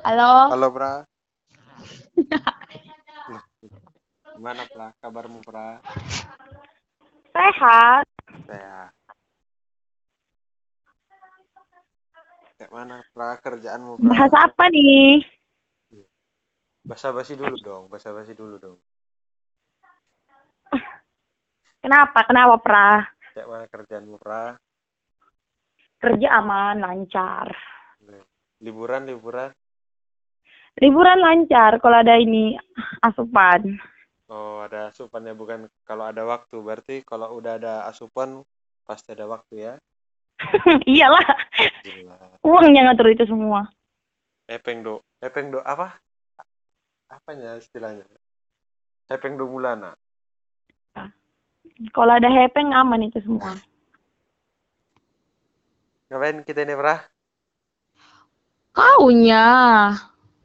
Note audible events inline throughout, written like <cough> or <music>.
Halo. Halo, Pra. <laughs> Gimana, Pra? Kabarmu, Pra? Sehat. Sehat. Kayak mana, Pra? Kerjaanmu, Pra? Bahas apa nih? Basa-basi dulu dong. Basa-basi dulu dong. Kenapa? Kenapa, Pra? Kayak mana kerjaanmu, Pra? Kerja aman, lancar. Liburan, liburan. Liburan lancar kalau ada ini asupan. Oh, ada asupannya bukan kalau ada waktu. Berarti kalau udah ada asupan, pasti ada waktu ya. <laughs> Iyalah, Gila. uangnya ngatur itu semua. Epeng do. Epeng do apa? Apanya istilahnya? Epeng do mulana. Kalau ada hepeng aman itu semua. Ngapain kita ini, Pra? Kaunya.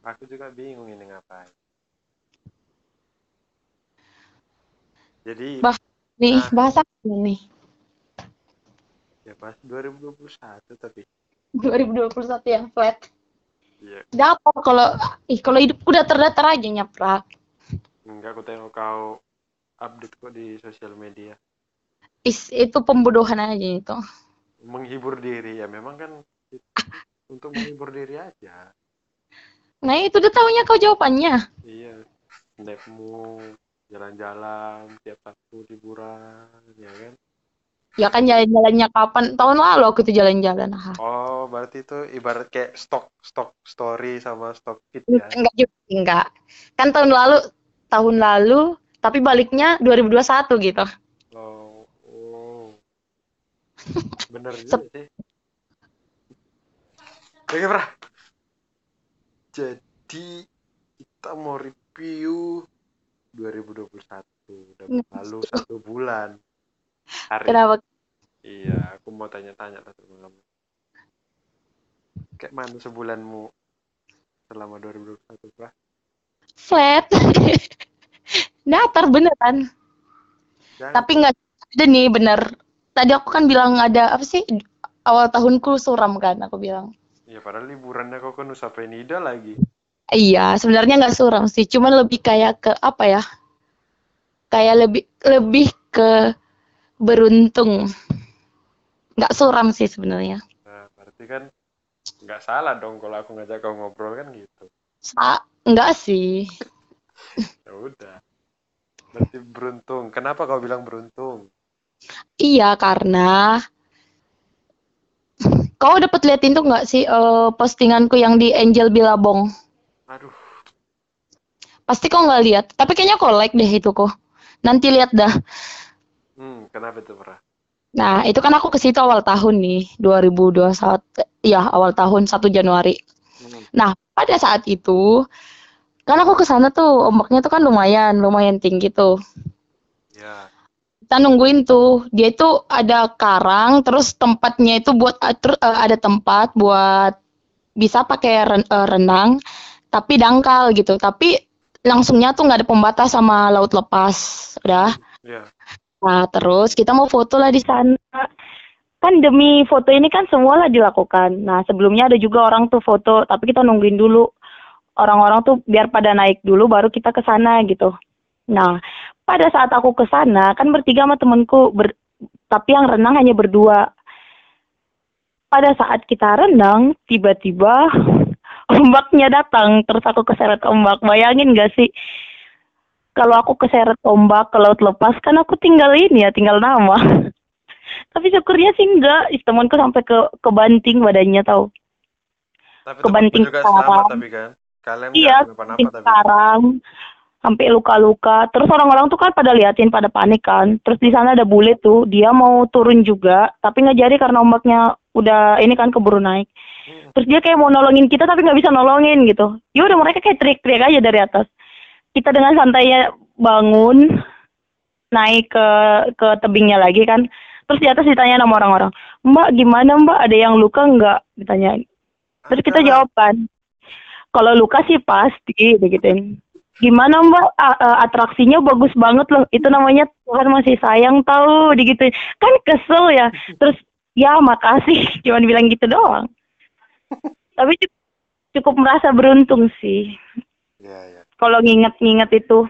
Aku juga bingung ini ngapain. Jadi, Bah- Nih, Nah. bahasa nih? ya pas 2021 tapi 2021 yang flat. iya Dapat kalau ih kalau hidupku udah terdatar aja nyaprak. enggak aku tengok kau update kok di sosial media Is, itu pembodohan aja itu. menghibur diri ya memang kan untuk menghibur diri aja Nah itu udah tahunya kau jawabannya. iya snapmu jalan-jalan tiap Sabtu liburan ya kan Ya kan jalan-jalannya kapan? Tahun lalu aku tuh jalan-jalan. Oh berarti itu ibarat kayak stok stok story sama stok feed ya enggak juga, enggak. Kan tahun lalu, tahun lalu, tapi baliknya 2021 gitu. oh, oh. <laughs> bener juga sih oke Pra jadi kita mau review 2021 udah lalu satu bulan hari Kenapa? iya aku mau tanya-tanya lah sama kamu kayak mana sebulanmu selama 2021 Pra Flat. <laughs> Datar beneran. Jangan Tapi enggak ada nih bener. Tadi aku kan bilang ada apa sih? Awal tahunku suram kan aku bilang. Ya padahal liburannya kau kan Nusa Penida lagi Iya, sebenarnya nggak suram sih, cuman lebih kayak ke apa ya? Kayak lebih lebih ke beruntung. Nggak suram sih sebenarnya. nah berarti kan nggak salah dong kalau aku ngajak kau ngobrol kan gitu Sa nggak sih. <laughs> ya udah berarti beruntung kenapa kau bilang beruntung Iya, karena kau dapat liatin tuh nggak sih eh, postinganku yang di Angel Bilabong? aduh Pasti kau nggak lihat. Tapi kayaknya kau like deh itu kok. Nanti lihat dah. hmm, kenapa itu Pra Nah, itu kan aku ke situ awal tahun nih, 2021. Ya, awal tahun 1 Januari. Hmm, Nah, pada saat itu, kan aku ke sana tuh, ombaknya tuh kan lumayan, lumayan tinggi tuh. ya Kita nungguin tuh, dia itu ada karang, terus tempatnya itu buat, eh, ter- eh, ada tempat buat bisa pakai ren- eh, renang, tapi dangkal gitu. Tapi langsungnya tuh nggak ada pembatas sama laut lepas, udah. ya Nah, terus kita mau foto lah di sana. Kan demi foto ini kan semua lah dilakukan. Nah, sebelumnya ada juga orang tuh foto, tapi kita nungguin dulu orang-orang tuh biar pada naik dulu baru kita ke sana gitu. Nah, pada saat aku ke sana kan bertiga sama temenku ber- tapi yang renang hanya berdua. Pada saat kita renang, tiba-tiba <laughs> ombaknya datang, terus aku keseret ombak. Bayangin gak sih? kalau aku keseret ombak ke laut lepas kan aku tinggal ini ya tinggal nama <laughs> tapi syukurnya sih enggak temanku sampai ke kebanting badannya tahu tapi Kebanting temanku juga selamat sarang. tapi kan kalian Iya, tapi sekarang sampai luka-luka. Terus orang-orang tuh kan pada liatin pada panik kan. Terus di sana ada bule tuh dia mau turun juga tapi nggak jadi karena ombaknya udah ini kan keburu naik. Hmm, terus dia kayak mau nolongin kita tapi nggak bisa nolongin gitu. Ya udah mereka kayak teriak-teriak aja dari atas. Kita dengan santainya bangun naik ke ke tebingnya lagi kan. Terus di atas ditanya sama orang-orang mbak gimana mbak? Ada yang luka nggak? Ditanya terus kita ada. jawab kan kalau luka sih pasti digituin gimana mbak A- a- atraksinya bagus banget loh itu namanya Tuhan masih sayang tahu digituin kan kesel ya terus ya makasih <laughs> cuman bilang gitu doang tapi cu- cukup merasa beruntung sih Iya, iya. kalau nginget-nginget itu.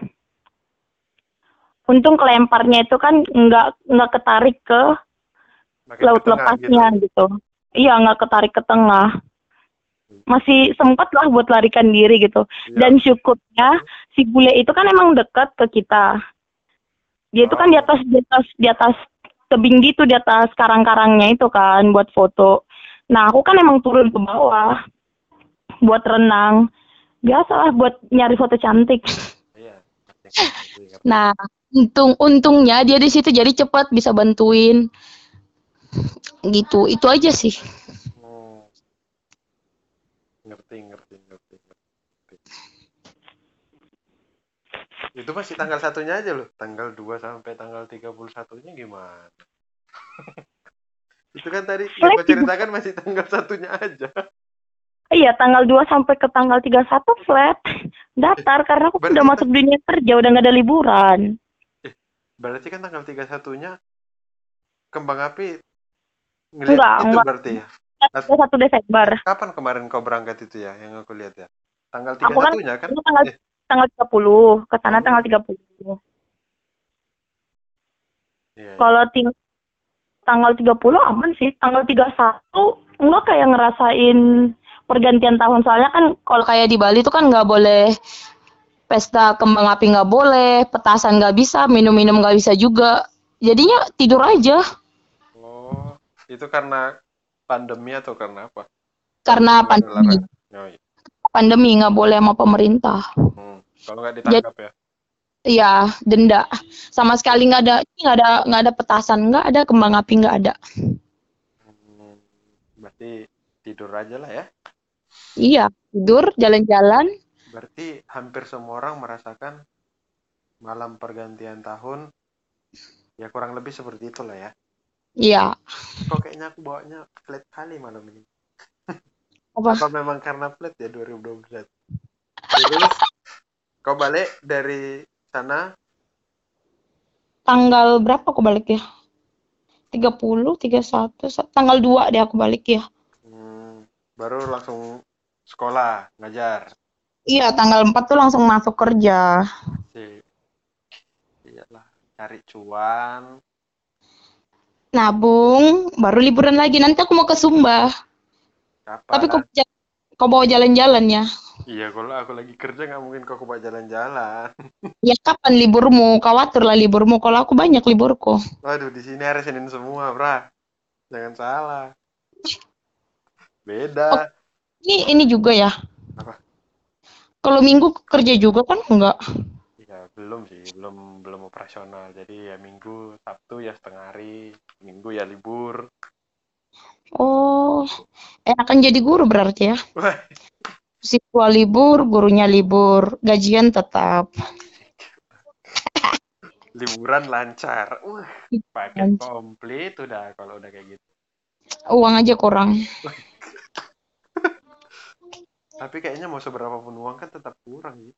Untung kelemparnya itu kan nggak nggak ketarik ke Makin laut ke tengah lepasnya gitu. Iya nggak ketarik ke tengah. Masih sempat lah buat larikan diri gitu. Iya. Dan syukurnya si bule itu kan emang dekat ke kita. Dia itu kan di atas di atas di atas tebing gitu di atas karang-karangnya itu kan buat foto. Nah aku kan emang turun ke bawah buat renang. Biasalah buat nyari foto cantik. Iya. Ngerti. Nah untung untungnya dia di situ jadi cepat bisa bantuin. Gitu itu aja sih. Hmm. Ngerti, ngerti, ngerti, ngerti. Tanggal satunya aja loh. Tanggal 2 sampai tanggal 31-nya gimana? Itu kan tadi yang ceritakan masih tanggal satunya aja. Iya tanggal 2 sampai ke tanggal 31 flat. Datar karena aku Berarti udah masuk dunia kerja udah nggak ada liburan. Berarti kan tanggal 31-nya kembang api ngeliat Enggak, itu enggak. berarti ya. 1 Desember. Kapan kemarin kau berangkat itu ya yang aku lihat ya? Tanggal Aku kan 31-nya kan? tanggal Eh, tanggal 30, ke sana tanggal 30. iya, iya. Kalau ting tanggal 30 aman sih, tanggal 31 enggak kayak ngerasain pergantian tahun soalnya kan kalau kayak di Bali itu kan nggak boleh pesta kembang api nggak boleh, petasan nggak bisa, minum-minum nggak bisa juga. Jadinya tidur aja Oh, itu karena pandemi atau karena apa? karena pandemi. Oh, iya. Pandemi nggak boleh sama pemerintah. Hmm. Kalau nggak ditangkap ya. Iya, denda. Sama sekali nggak ada, nggak ada, nggak ada petasan, nggak ada kembang api, nggak ada. Hmm. Berarti tidur aja lah ya. Iya, tidur, jalan-jalan. Berarti hampir semua orang merasakan malam pergantian tahun ya kurang lebih seperti itulah ya. Iya. Kok kayaknya aku bawanya flat kali malam ini. Apa? Apa memang karena flat ya 2021? Terus kau balik dari sana Tanggal berapa aku balik ya? 30, 31, sa- tanggal 2 deh aku balik ya. hmm, baru langsung sekolah ngajar. Iya, tanggal 4 tuh langsung masuk kerja. Sih. Iyalah, cari cuan. Nabung, baru liburan lagi. Nanti aku mau ke Sumba. Kapan? Tapi kau, ja- kau bawa jalan-jalan ya. Iya, kalau aku lagi kerja nggak mungkin kau bawa jalan-jalan. Ya kapan liburmu? Khawatir lah liburmu. Kalau aku banyak liburku. Waduh, di sini hari Senin semua, Bra. Jangan salah. Beda. Ini ini juga ya. Apa? Kalau minggu kerja juga kan enggak? Ya, belum sih, belum belum operasional. Jadi ya Minggu, Sabtu ya setengah hari, Minggu ya libur. Oh, enakan jadi guru berarti ya. Siswa libur, gurunya libur, gajian tetap. liburan lancar. Wah, paket komplit udah kalau udah kayak gitu. Uang aja kurang. <laughs> Tapi kayaknya mau seberapa pun uang kan tetap kurang gitu.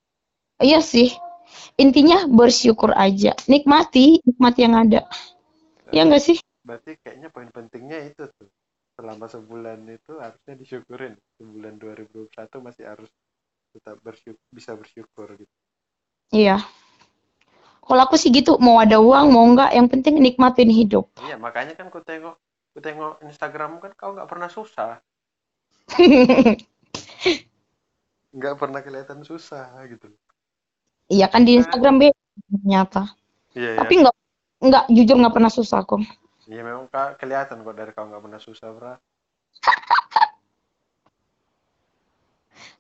Iya sih. Intinya bersyukur aja. Nikmati, nikmati yang ada. Ya enggak sih? Berarti kayaknya poin pentingnya itu tuh. Selama sebulan itu harusnya disyukurin. Sebulan 2021 masih harus tetap bersyukur, bisa bersyukur gitu. Iya. Kalau aku sih gitu, mau ada uang, mau enggak, yang penting nikmatin hidup. Iya, makanya kan ku tengok ku tengok Instagrammu kan kau nggak pernah susah. <laughs> Nggak pernah kelihatan susah gitu. Iya kan di Instagram be nyata. Iya, iya. Tapi enggak enggak jujur enggak pernah susah kok. Iya memang kak kelihatan kok dari kau nggak pernah susah, Bra.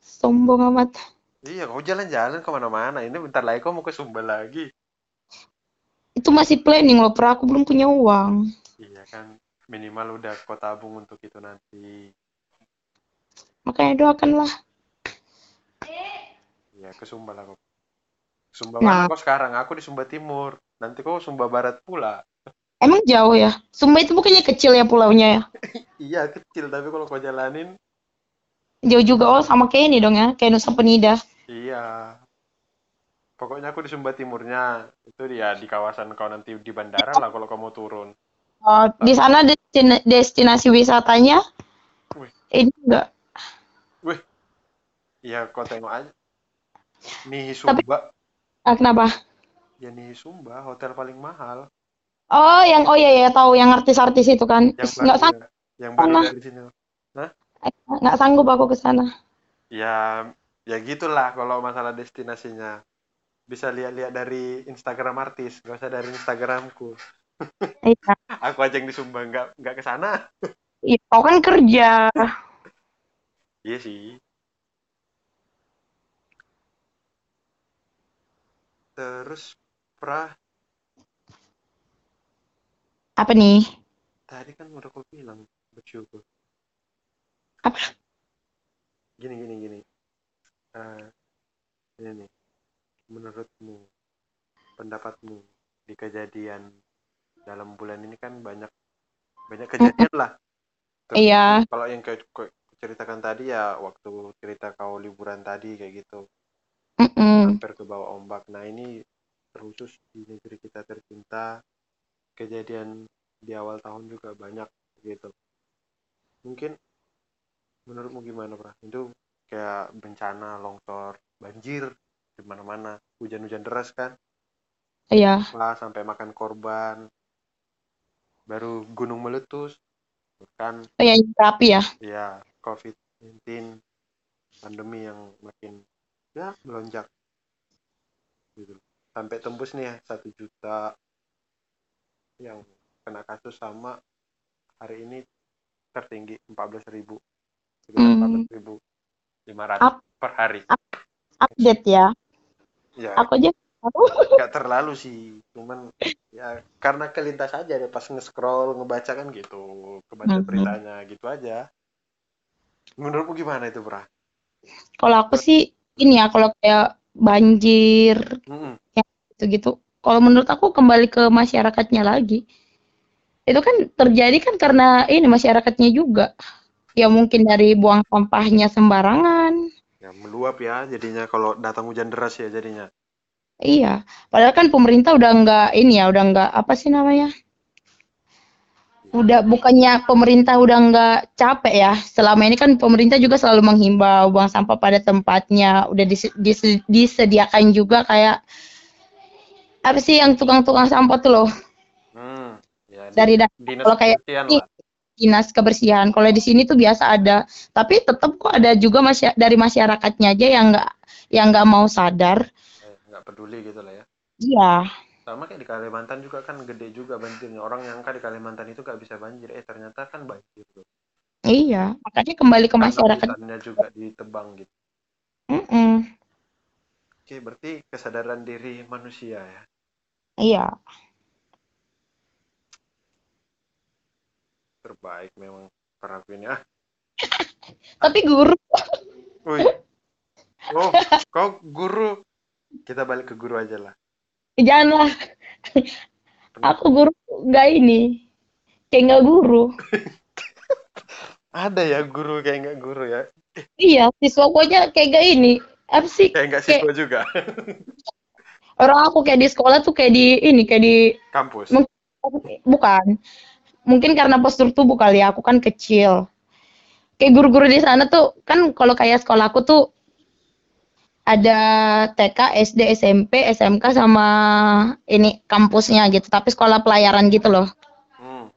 Sombong amat. Iya, kau jalan-jalan ke mana-mana. Ini bentar lagi kau mau ke Sumba lagi. Itu masih planning loh, pra aku belum punya uang. Iya kan, minimal udah kau tabung untuk itu nanti. Makanya doakanlah. Iya, ke Sumba lah kau. Sumba Nah. kau sekarang? Aku di Sumba Timur. Nanti kau Sumba Barat pula. Emang jauh ya? Sumba itu bukannya kecil ya pulaunya ya? <laughs> Iya, kecil. Tapi kalau kau jalanin, Jauh juga oh sama kayak ini dong ya, kayak Nusa Penida. iya. Pokoknya aku di Sumba Timurnya. Itu dia di kawasan kau nanti di bandara lah kalau kau mau turun. Oh, di sana destina- destinasi wisatanya Wih. ini enggak Wih, ya kau tengok aja Nihi Sumba Ah, kenapa? ya Nihi Sumba hotel paling mahal Oh, yang oh iya ya tahu yang artis-artis itu kan. Nggak baru sang, ya, yang Sana. dari sini nggak sanggup aku ke sana. ya ya gitulah kalau masalah destinasinya bisa lihat-lihat dari Instagram artis gak usah dari Instagramku Iya. <laughs> aku aja yang di Sumba nggak nggak ke sana Iya, kau kan kerja. iya sih terus pra Apa nih? tadi kan udah aku bilang bersyukur Apa? gini gini gini Eh, ini nih menurutmu pendapatmu di kejadian dalam bulan ini kan banyak banyak kejadian lah Terus Iya. kalau yang kayak kau ceritakan tadi ya waktu cerita kau liburan tadi kayak gitu Mm-mm. hampir ke bawah ombak nah ini terkhusus di negeri kita tercinta kejadian di awal tahun juga banyak gitu mungkin menurutmu gimana Pra? itu kayak bencana longsor banjir di mana-mana hujan-hujan deras kan Iya. Wah, sampai makan korban baru gunung meletus kan Oh iya, yang terapi ya. ya COVID-19 pandemi yang makin ya melonjak gitu sampai tembus nih ya satu juta yang kena kasus sama hari ini tertinggi 14.000 ribu Hmm. 14.500 Up. per hari Update ya. ya Aku aja <laughs> nggak terlalu sih cuman ya karena kelintas aja deh pas nge-scroll ngebaca kan gitu kebaca Mhm. beritanya gitu aja menurutmu gimana itu Bra? Kalau aku sih ini ya, kalau kayak banjir Mm-mm. gitu-gitu. Kalau menurut aku kembali ke masyarakatnya lagi. Itu kan terjadi kan karena ini masyarakatnya juga. Ya mungkin dari buang sampahnya sembarangan. ya meluap ya jadinya kalau datang hujan deras ya jadinya Iya, padahal kan pemerintah udah nggak ini ya, udah nggak apa sih namanya? Udah bukannya pemerintah udah nggak capek ya. Selama ini kan pemerintah juga selalu menghimbau buang sampah pada tempatnya. Udah dis- dis- disediakan juga kayak apa sih yang tukang-tukang sampah tuh loh hmm, ya, dari da- dinas kalau kayak ini, dinas kebersihan. Kalau di sini tuh biasa ada, tapi tetap kok ada juga masya- dari masyarakatnya aja yang nggak yang nggak mau sadar. Eh, nggak peduli gitu lah ya Iya, sama kayak di Kalimantan juga kan gede juga banjirnya orang yang kan di Kalimantan itu nggak bisa banjir eh ternyata kan banjir tuh iya. Makanya kembali ke masyarakat. juga ditebang gitu Mm-mm. oke berarti kesadaran diri manusia ya Iya. terbaik memang peraku ini ah <laughs> Tapi guru, woi oh kau guru kita balik ke guru aja lah janganlah. Aku guru nggak ini, kayak nggak guru. <laughs> ada ya guru kayak nggak guru ya Iya, siswa aja kayak gak ini. Apa sih? kayak nggak Kayak- siswa juga <laughs> Orang aku kayak di sekolah tuh kayak di ini, kayak di kampus Mung- bukan. Mungkin karena postur tubuh kali ya, aku kan kecil. Kayak guru-guru di sana tuh kan kalau kayak sekolah aku tuh ada TK, SD, SMP, SMK sama ini kampusnya gitu, tapi sekolah pelayaran gitu loh. hmm.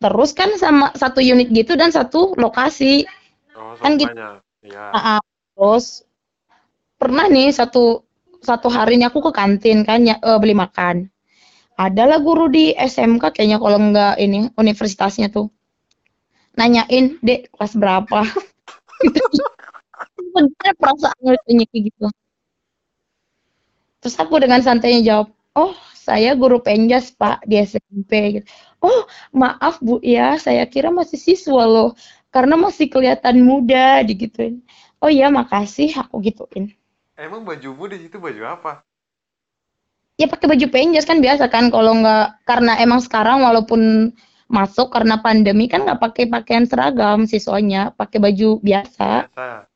Terus kan sama satu unit gitu dan satu lokasi. oh Kan gitu. ya terus pernah nih satu satu hari ini aku ke kantin kan ya, eh, beli makan. Adalah guru di SMK kayaknya kalau enggak ini universitasnya tuh. Nanyain, "Dek, kelas berapa?" <laughs> Gitu. Bener perasaan lucunya kayak gitu. Terus aku dengan santainya jawab, "Oh, saya guru penjas, Pak, di SMP." gitu. "Oh, maaf, Bu ya, saya kira masih siswa loh, karena masih kelihatan muda." digituin. "Oh iya, makasih," aku gituin. Emang bajumu di situ baju apa Ya pakai baju penjas kan biasa kan kalau nggak karena emang sekarang walaupun masuk karena pandemi kan nggak pakai pakaian seragam siswanya, pakai baju biasa. biasa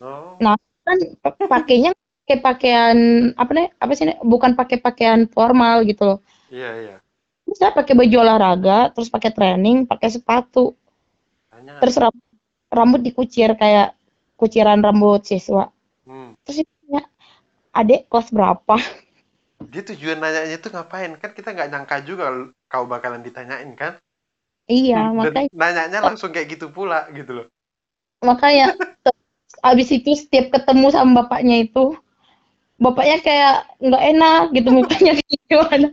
oh Kan pa- pakainya pakai pakaian apa nih? Apa sih? Nek? Bukan pakai pakaian formal gitu loh. iya iya Bisa pakai baju olahraga, terus pakai training, pakai sepatu, hanya terus ram- rambut dikucir kayak kuciran rambut siswa. Hmm. Terus dia tanya, adek kelas berapa? <laughs> Dia tujuan nanyanya itu ngapain? Kan kita nggak nyangka juga kau bakalan ditanyain kan? Iya, Dan makanya nanyanya langsung kayak gitu pula gitu loh. makanya <laughs> abis itu setiap ketemu sama bapaknya itu, bapaknya kayak nggak enak gitu mukanya gimana.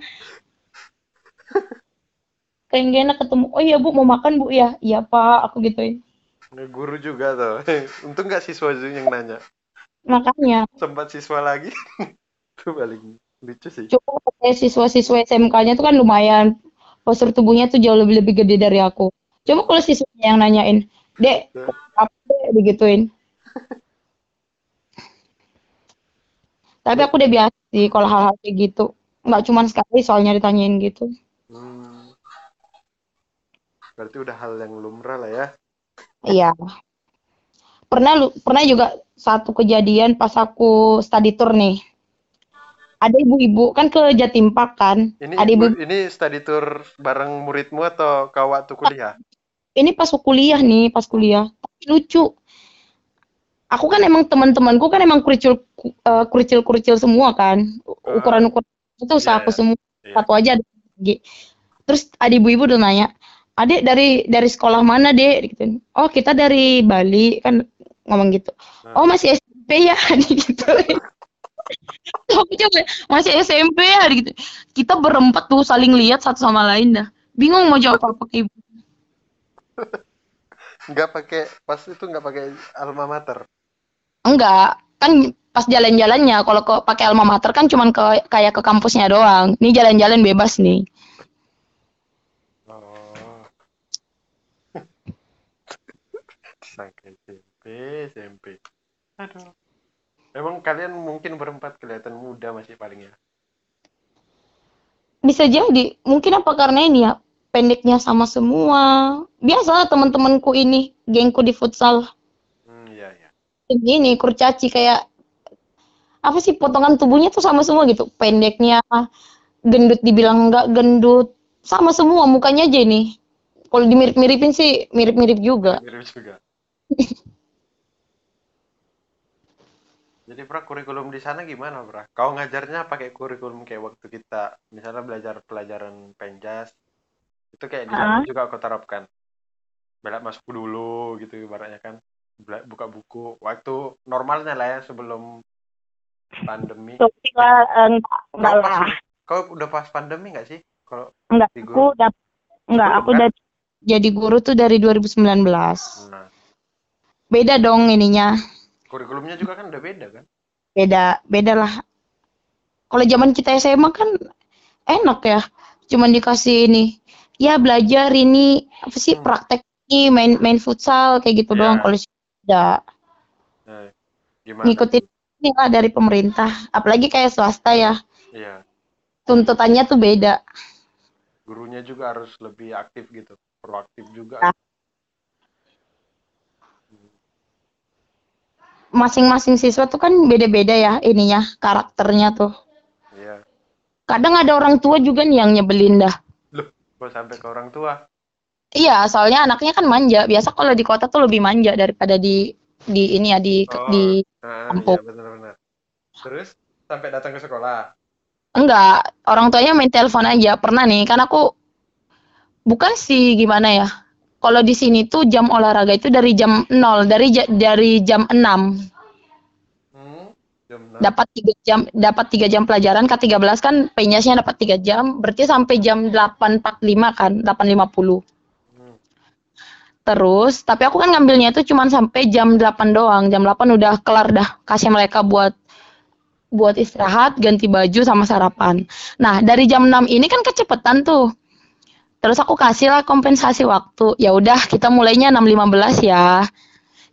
<laughs> Kayak nggak enak ketemu. Oh iya bu mau makan bu ya? Iya pak, aku gituin. Guru juga tuh. Untung nggak siswa yang nanya. Makanya Sempat siswa lagi. <laughs> Itu paling lucu sih. kayak siswa-siswa SMK-nya tuh kan lumayan postur tubuhnya tuh jauh lebih lebih gede dari aku. Coba kalau siswanya yang nanyain, dek, apa dek, digituin. Tapi aku udah biasa sih kalau hal-hal kayak gitu. Nggak cuma sekali soalnya ditanyain gitu. Hmm. Berarti udah hal yang lumrah lah ya. Iya. Pernah lu pernah juga satu kejadian pas aku study tour nih. Ada ibu-ibu kan ke Jatim Park kan. Ini Ada ibu ini study tour bareng muridmu atau kau waktu kuliah? ini pas kuliah nih, pas kuliah. Tapi lucu. Aku kan emang teman-temanku kan emang kuricil eh, kuricil-kuricil semua kan. Ukuran-ukuran itu usaha Iya, aku iya. semua. Iya. Satu aja ada. Terus ada ibu-ibu udah nanya, "Adek dari dari sekolah mana, Dek?" gitu. "Oh, kita dari Bali." Kan ngomong gitu. Nah. "Oh, masih SMP ya?" <laughs> gitu. Aku coba masih SMP ya gitu. Kita berempat tuh saling lihat satu sama lain dah. Bingung mau jawab apa ke ibu. <laughs> Nggak pakai pas itu nggak pakai alma mater. Enggak, kan pas jalan-jalannya kalau ke pakai alma mater kan cuman ke kayak ke kampusnya doang. Ini jalan-jalan bebas nih. Oh. Sangka SMP. Aduh. Emang kalian mungkin berempat kelihatan muda masih paling ya. Bisa jadi, mungkin apa karena ini ya pendeknya sama semua. Biasa teman-temanku ini, gengku di futsal. Hmm, iya iya. Ini kurcaci kayak apa sih potongan tubuhnya tuh sama semua gitu. Pendeknya, gendut dibilang enggak gendut, sama semua mukanya aja ini. Kalau dimirip-miripin sih mirip-mirip juga. Mirip juga. <laughs> Jadi pra kurikulum di sana gimana pra? Kau ngajarnya pakai kurikulum kayak waktu kita misalnya belajar pelajaran penjas itu kayak di sana juga kau terapkan. Belak masuk dulu gitu ibaratnya kan. Buka buku waktu normalnya lah ya sebelum pandemi. Lah, eh, enggak, enggak Kau lah. pas kau udah pas pandemi nggak sih? Kalau Enggak, di aku udah enggak, aku kan? udah jadi guru tuh dari 2019. nah, Beda dong ininya. Kurikulumnya juga kan udah beda kan? Beda, beda lah. Kalau zaman kita SMA kan enak ya. Cuman dikasih ini. Ya belajar ini apa sih Hmm. praktek ini main main futsal kayak gitu Iya. doang. Kalau Nah, gimana? ngikutin ini lah dari pemerintah. Apalagi kayak swasta ya. Iya. Tuntutannya tuh beda. gurunya juga harus lebih aktif gitu proaktif juga Ah. Masing-masing siswa tuh kan beda-beda ya ininya, karakternya tuh. iya Kadang ada orang tua juga nih yang nyebelin dah. loh kok sampai ke orang tua Iya, soalnya anaknya kan manja. Biasa kalau di kota tuh lebih manja daripada di di ini ya di Oh. di nah, Kampung. iya benar-benar terus sampai datang ke sekolah enggak, orang tuanya main telepon aja. Pernah nih, kan aku bukan sih gimana ya. Kalau di sini tuh jam olahraga itu dari jam 0, dari dari jam 6. hmm, jam. Dapat 3 jam dapat 3 jam pelajaran K13 kan penjasnya dapat 3 jam, berarti sampai jam 8.45 kan, 8.50. Hmm, Terus, tapi aku kan ngambilnya itu cuma sampai jam 8 doang. Jam 8 udah kelar dah. Kasih mereka buat buat istirahat, ganti baju sama sarapan. Nah, dari jam 6 ini kan kecepetan tuh. Terus aku kasih lah kompensasi waktu. Ya udah, kita mulainya 6.15 ya.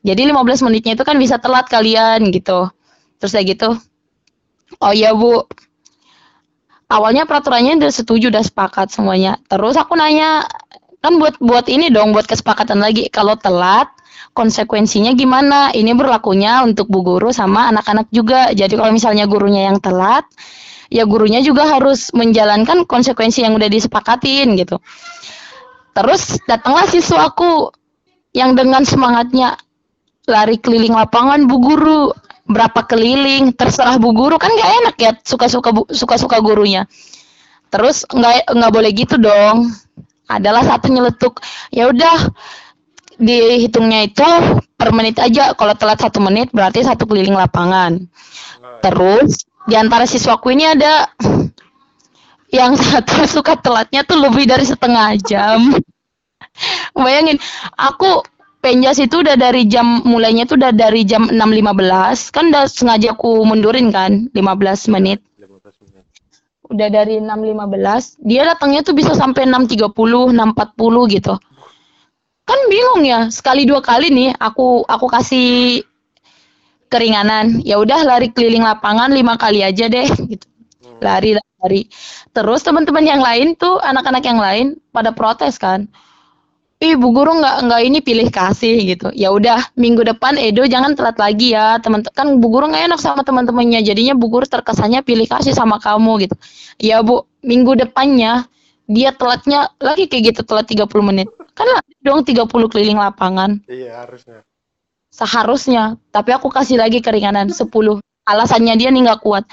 Jadi 15 menitnya itu kan bisa telat kalian gitu. Terus kayak gitu. Oh iya, Bu. Awalnya peraturannya udah setuju, udah sepakat semuanya. Terus aku nanya, kan buat buat ini dong buat kesepakatan lagi kalau telat konsekuensinya gimana ini berlakunya untuk bu guru sama anak-anak juga jadi kalau misalnya gurunya yang telat ya gurunya juga harus menjalankan konsekuensi yang udah disepakatin gitu. Terus datanglah siswaku yang dengan semangatnya lari keliling lapangan bu guru berapa keliling? Terserah bu guru kan gak enak ya suka-suka suka-suka gurunya. Terus nggak nggak boleh gitu dong. Adalah satu nyeletuk ya udah dihitungnya itu per menit aja. Kalau telat satu menit berarti satu keliling lapangan. Terus di antara siswaku ini ada <laughs> yang satu <laughs> suka telatnya tuh lebih dari setengah jam. <laughs> Bayangin aku penjas itu udah dari jam mulainya tuh udah dari jam 6.15 kan udah sengaja aku mundurin kan 15 menit. Udah dari 6.15 dia datangnya tuh bisa sampai 6.30 6.40 gitu. Kan bingung ya sekali dua kali nih aku aku kasih keringanan. Ya udah lari keliling lapangan lima kali aja deh gitu. Lari lari. Terus teman-teman yang lain tuh anak-anak yang lain pada protes kan. Ih bu guru nggak nggak ini pilih kasih gitu. Ya udah minggu depan Edo jangan telat lagi ya. Teman kan bu guru nggak enak sama teman-temannya. Jadinya bu guru terkesannya pilih kasih sama kamu gitu. Ya bu minggu depannya dia telatnya lagi kayak gitu telat 30 menit. Kan dong 30 keliling lapangan. Iya harusnya seharusnya tapi aku kasih lagi keringanan 10 alasannya dia nih nggak kuat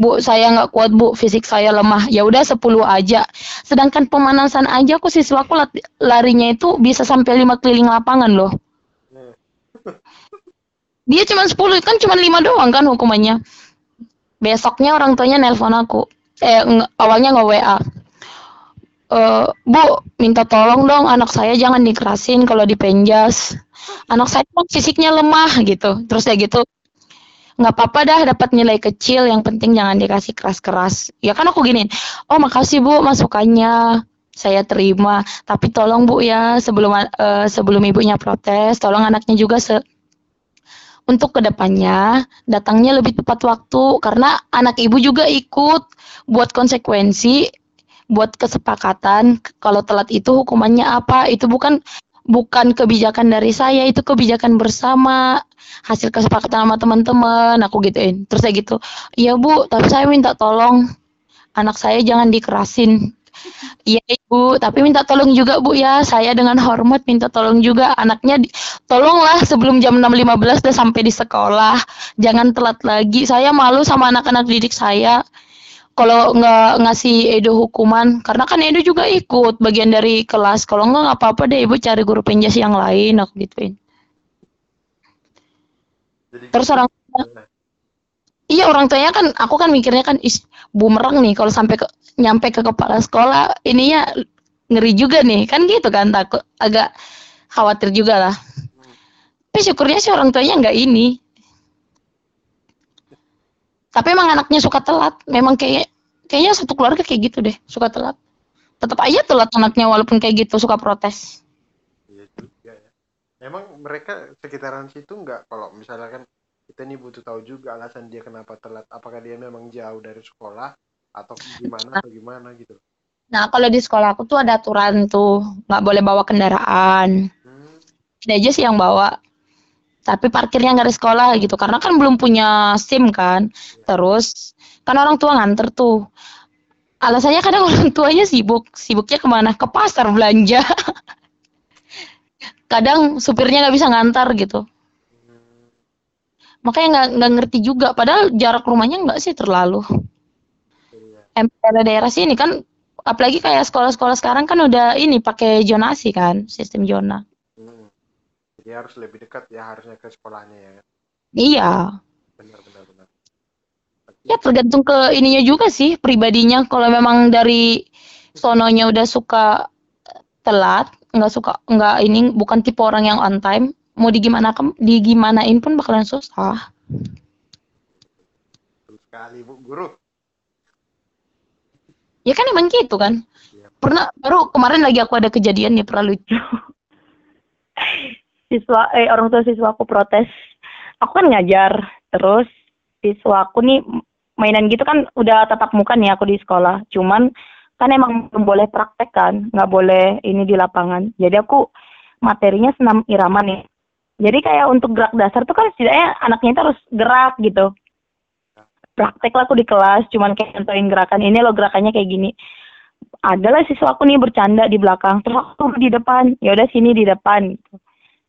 Bu, saya nggak kuat Bu, fisik saya lemah. Ya udah 10 aja. Sedangkan pemanasan aja aku siswaku larinya itu bisa sampai 5 keliling lapangan loh. Dia cuma 10, kan cuma 5 doang kan hukumannya. Besoknya orang tuanya nelpon aku. Eh awalnya nggak WA. Uh, Bu, minta tolong dong anak saya jangan dikerasin kalau dipenjas. Anak saya fisiknya lemah gitu. Terus ya gitu, nggak apa-apa dah dapat nilai kecil yang penting jangan dikasih keras-keras. Ya kan aku gini oh makasih bu masukannya. Saya terima. Tapi tolong bu ya sebelum uh, sebelum ibunya protes tolong anaknya juga se untuk ke depannya datangnya lebih tepat waktu karena anak ibu juga ikut buat konsekuensi buat kesepakatan kalau telat itu hukumannya apa. Itu bukan bukan kebijakan dari saya itu kebijakan bersama hasil kesepakatan sama teman-teman aku gituin terus saya gitu iya bu tapi saya minta tolong anak saya jangan dikerasin Iya ibu, tapi minta tolong juga bu ya. Saya dengan hormat minta tolong juga anaknya. Di, tolonglah sebelum jam 6.15 udah sampai di sekolah. Jangan telat lagi. Saya malu sama anak-anak didik saya. Kalau nggak ngasih Edo hukuman, karena kan Edo juga ikut bagian dari kelas. Kalau nggak nggak apa-apa deh ibu cari guru penjas yang lain. Aku gituin. Jadi Terus orang tua, iya orang tuanya kan aku kan mikirnya kan is bumerang nih kalau sampai ke nyampe ke kepala sekolah ininya ngeri juga nih kan gitu kan takut agak khawatir juga lah. Tapi syukurnya sih orang tuanya nggak ini. Tapi emang anaknya suka telat. Memang kayak kayaknya satu keluarga kayak gitu deh, suka telat. Tetap aja telat anaknya walaupun kayak gitu suka protes. Emang mereka sekitaran situ nggak kalau misalnya kan kita nih butuh tahu juga alasan dia kenapa telat. Apakah dia memang jauh dari sekolah atau gimana atau gimana gitu? Nah kalau di sekolah aku tuh ada aturan tuh nggak boleh bawa kendaraan. Hmm. Aja sih yang bawa. Tapi parkirnya nggak di sekolah gitu karena kan belum punya SIM kan. Ya. Terus kan orang tua nganter tuh. Alasannya kadang <laughs> orang tuanya sibuk, sibuknya ke mana? Ke pasar belanja. <laughs> kadang supirnya nggak bisa ngantar gitu makanya nggak nggak ngerti juga padahal jarak rumahnya nggak sih terlalu MPR daerah sini kan apalagi kayak sekolah-sekolah sekarang kan udah ini pakai zonasi kan sistem zona hmm. jadi harus lebih dekat ya harusnya ke sekolahnya ya iya ya tergantung ke ininya juga sih pribadinya. Kalau memang dari sononya udah suka telat nggak suka nggak ini bukan tipe orang yang on time mau digimana digimanain pun bakalan susah. Sekali bu. Guru. Ya kan emang gitu kan. Ya. pernah baru kemarin lagi aku ada kejadian nih pernah lucu. <laughs> Siswa eh orang tua siswa aku protes. Aku kan ngajar terus siswa aku nih mainan gitu kan udah tatap muka nih aku di sekolah. Cuman kan emang belum boleh praktek kan nggak boleh ini di lapangan. Jadi aku materinya senam irama nih. Jadi kayak untuk gerak dasar tuh kan setidaknya anaknya itu harus gerak gitu. Praktek lah aku di kelas cuman kayak nentuin gerakan ini loh gerakannya kayak gini. Adalah siswa aku nih bercanda di belakang terus aku di depan ya udah sini di depan.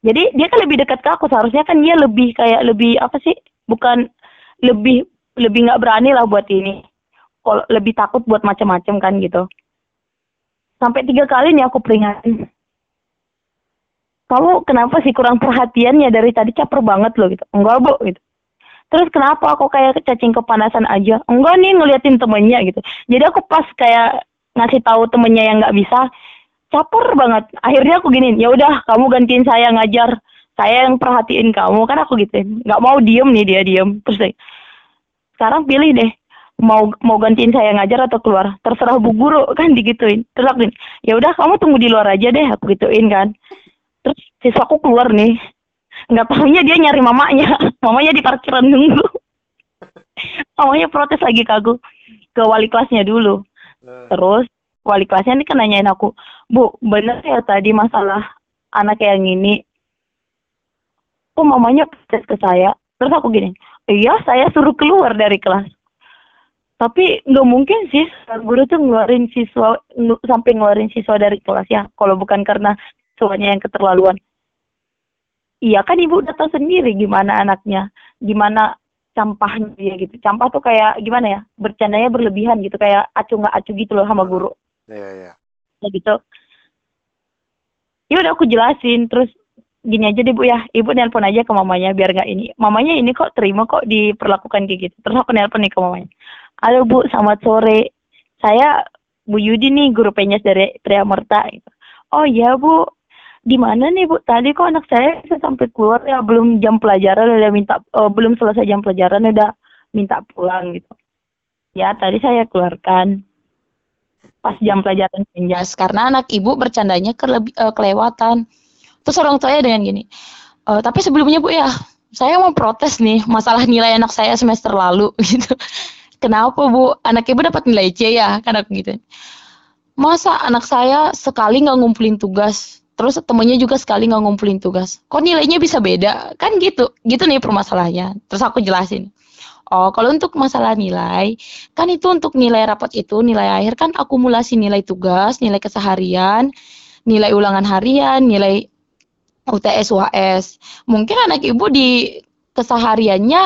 Jadi dia kan lebih dekat ke aku, seharusnya kan dia lebih kayak lebih apa sih? Bukan lebih lebih nggak berani lah buat ini. Kalau lebih takut buat macam-macam kan gitu. Sampai tiga kali nih aku peringatin. Kamu kenapa sih kurang perhatian ya dari tadi caper banget loh gitu. Enggak bu gitu. Terus kenapa aku kayak cacing kepanasan aja? Enggak nih ngeliatin temennya gitu. Jadi aku pas kayak ngasih tahu temennya yang nggak bisa, caper banget. Akhirnya aku giniin, ya udah kamu gantiin saya ngajar. Saya yang perhatiin kamu kan aku gituin. Nggak mau diem nih dia diem. Terus sekarang pilih deh. Mau mau gantiin saya ngajar atau keluar. Terserah bu guru <laughs> kan digituin. Terus aku ya udah kamu tunggu di luar aja deh aku gituin kan. Terus siswaku keluar nih. Nggak tahunya dia nyari mamanya. <laughs> Mamanya di parkiran nunggu. <laughs> Mamanya protes lagi ke aku. Ke wali kelasnya dulu. Terus wali kelasnya ini kan nanyain aku bu bener ya tadi masalah anak yang ini? Kok mamanya protes ke saya terus aku gini iya saya suruh keluar dari kelas. Tapi nggak mungkin sih guru tuh ngeluarin siswa sampai ngeluarin siswa dari kelas ya kalau bukan karena siswanya yang keterlaluan. Iya kan ibu udah tahu sendiri gimana anaknya gimana campahnya dia gitu. Campah tuh kayak gimana ya bercandanya berlebihan gitu kayak acu nggak acu gitu loh sama guru. Ya ya. ya gitu. Ya udah aku jelasin terus gini aja deh bu ya. Ibu nelpon aja ke mamanya biar nggak ini. Mamanya ini kok terima kok diperlakukan kayak gitu. Terus aku nelpon nih ke mamanya. Halo bu selamat sore. Saya Bu Yudi nih guru penyes dari Triamerta gitu. oh iya bu. Di mana nih bu? Tadi kok anak saya sampai keluar ya belum jam pelajaran udah minta eh, belum selesai jam pelajaran udah minta pulang gitu. Ya tadi saya keluarkan. Pas jam pelajaran penjas karena anak ibu bercandanya keleb- eh, kelewatan. Terus orang tuanya dengan gini, "Eh, tapi sebelumnya bu ya, saya mau protes nih masalah nilai anak saya semester lalu <laughs> gitu. Kenapa bu? Anak ibu dapat nilai C ya? Kan aku gitu. Masa anak saya sekali nggak ngumpulin tugas, terus temennya juga sekali nggak ngumpulin tugas. Kok nilainya bisa beda? Kan gitu, gitu nih permasalahannya. Terus aku jelasin. Oh, kalau untuk masalah nilai, kan itu untuk nilai rapat itu, nilai akhir kan akumulasi nilai tugas, nilai keseharian, nilai ulangan harian, nilai UTS UAS. Mungkin anak ibu di kesehariannya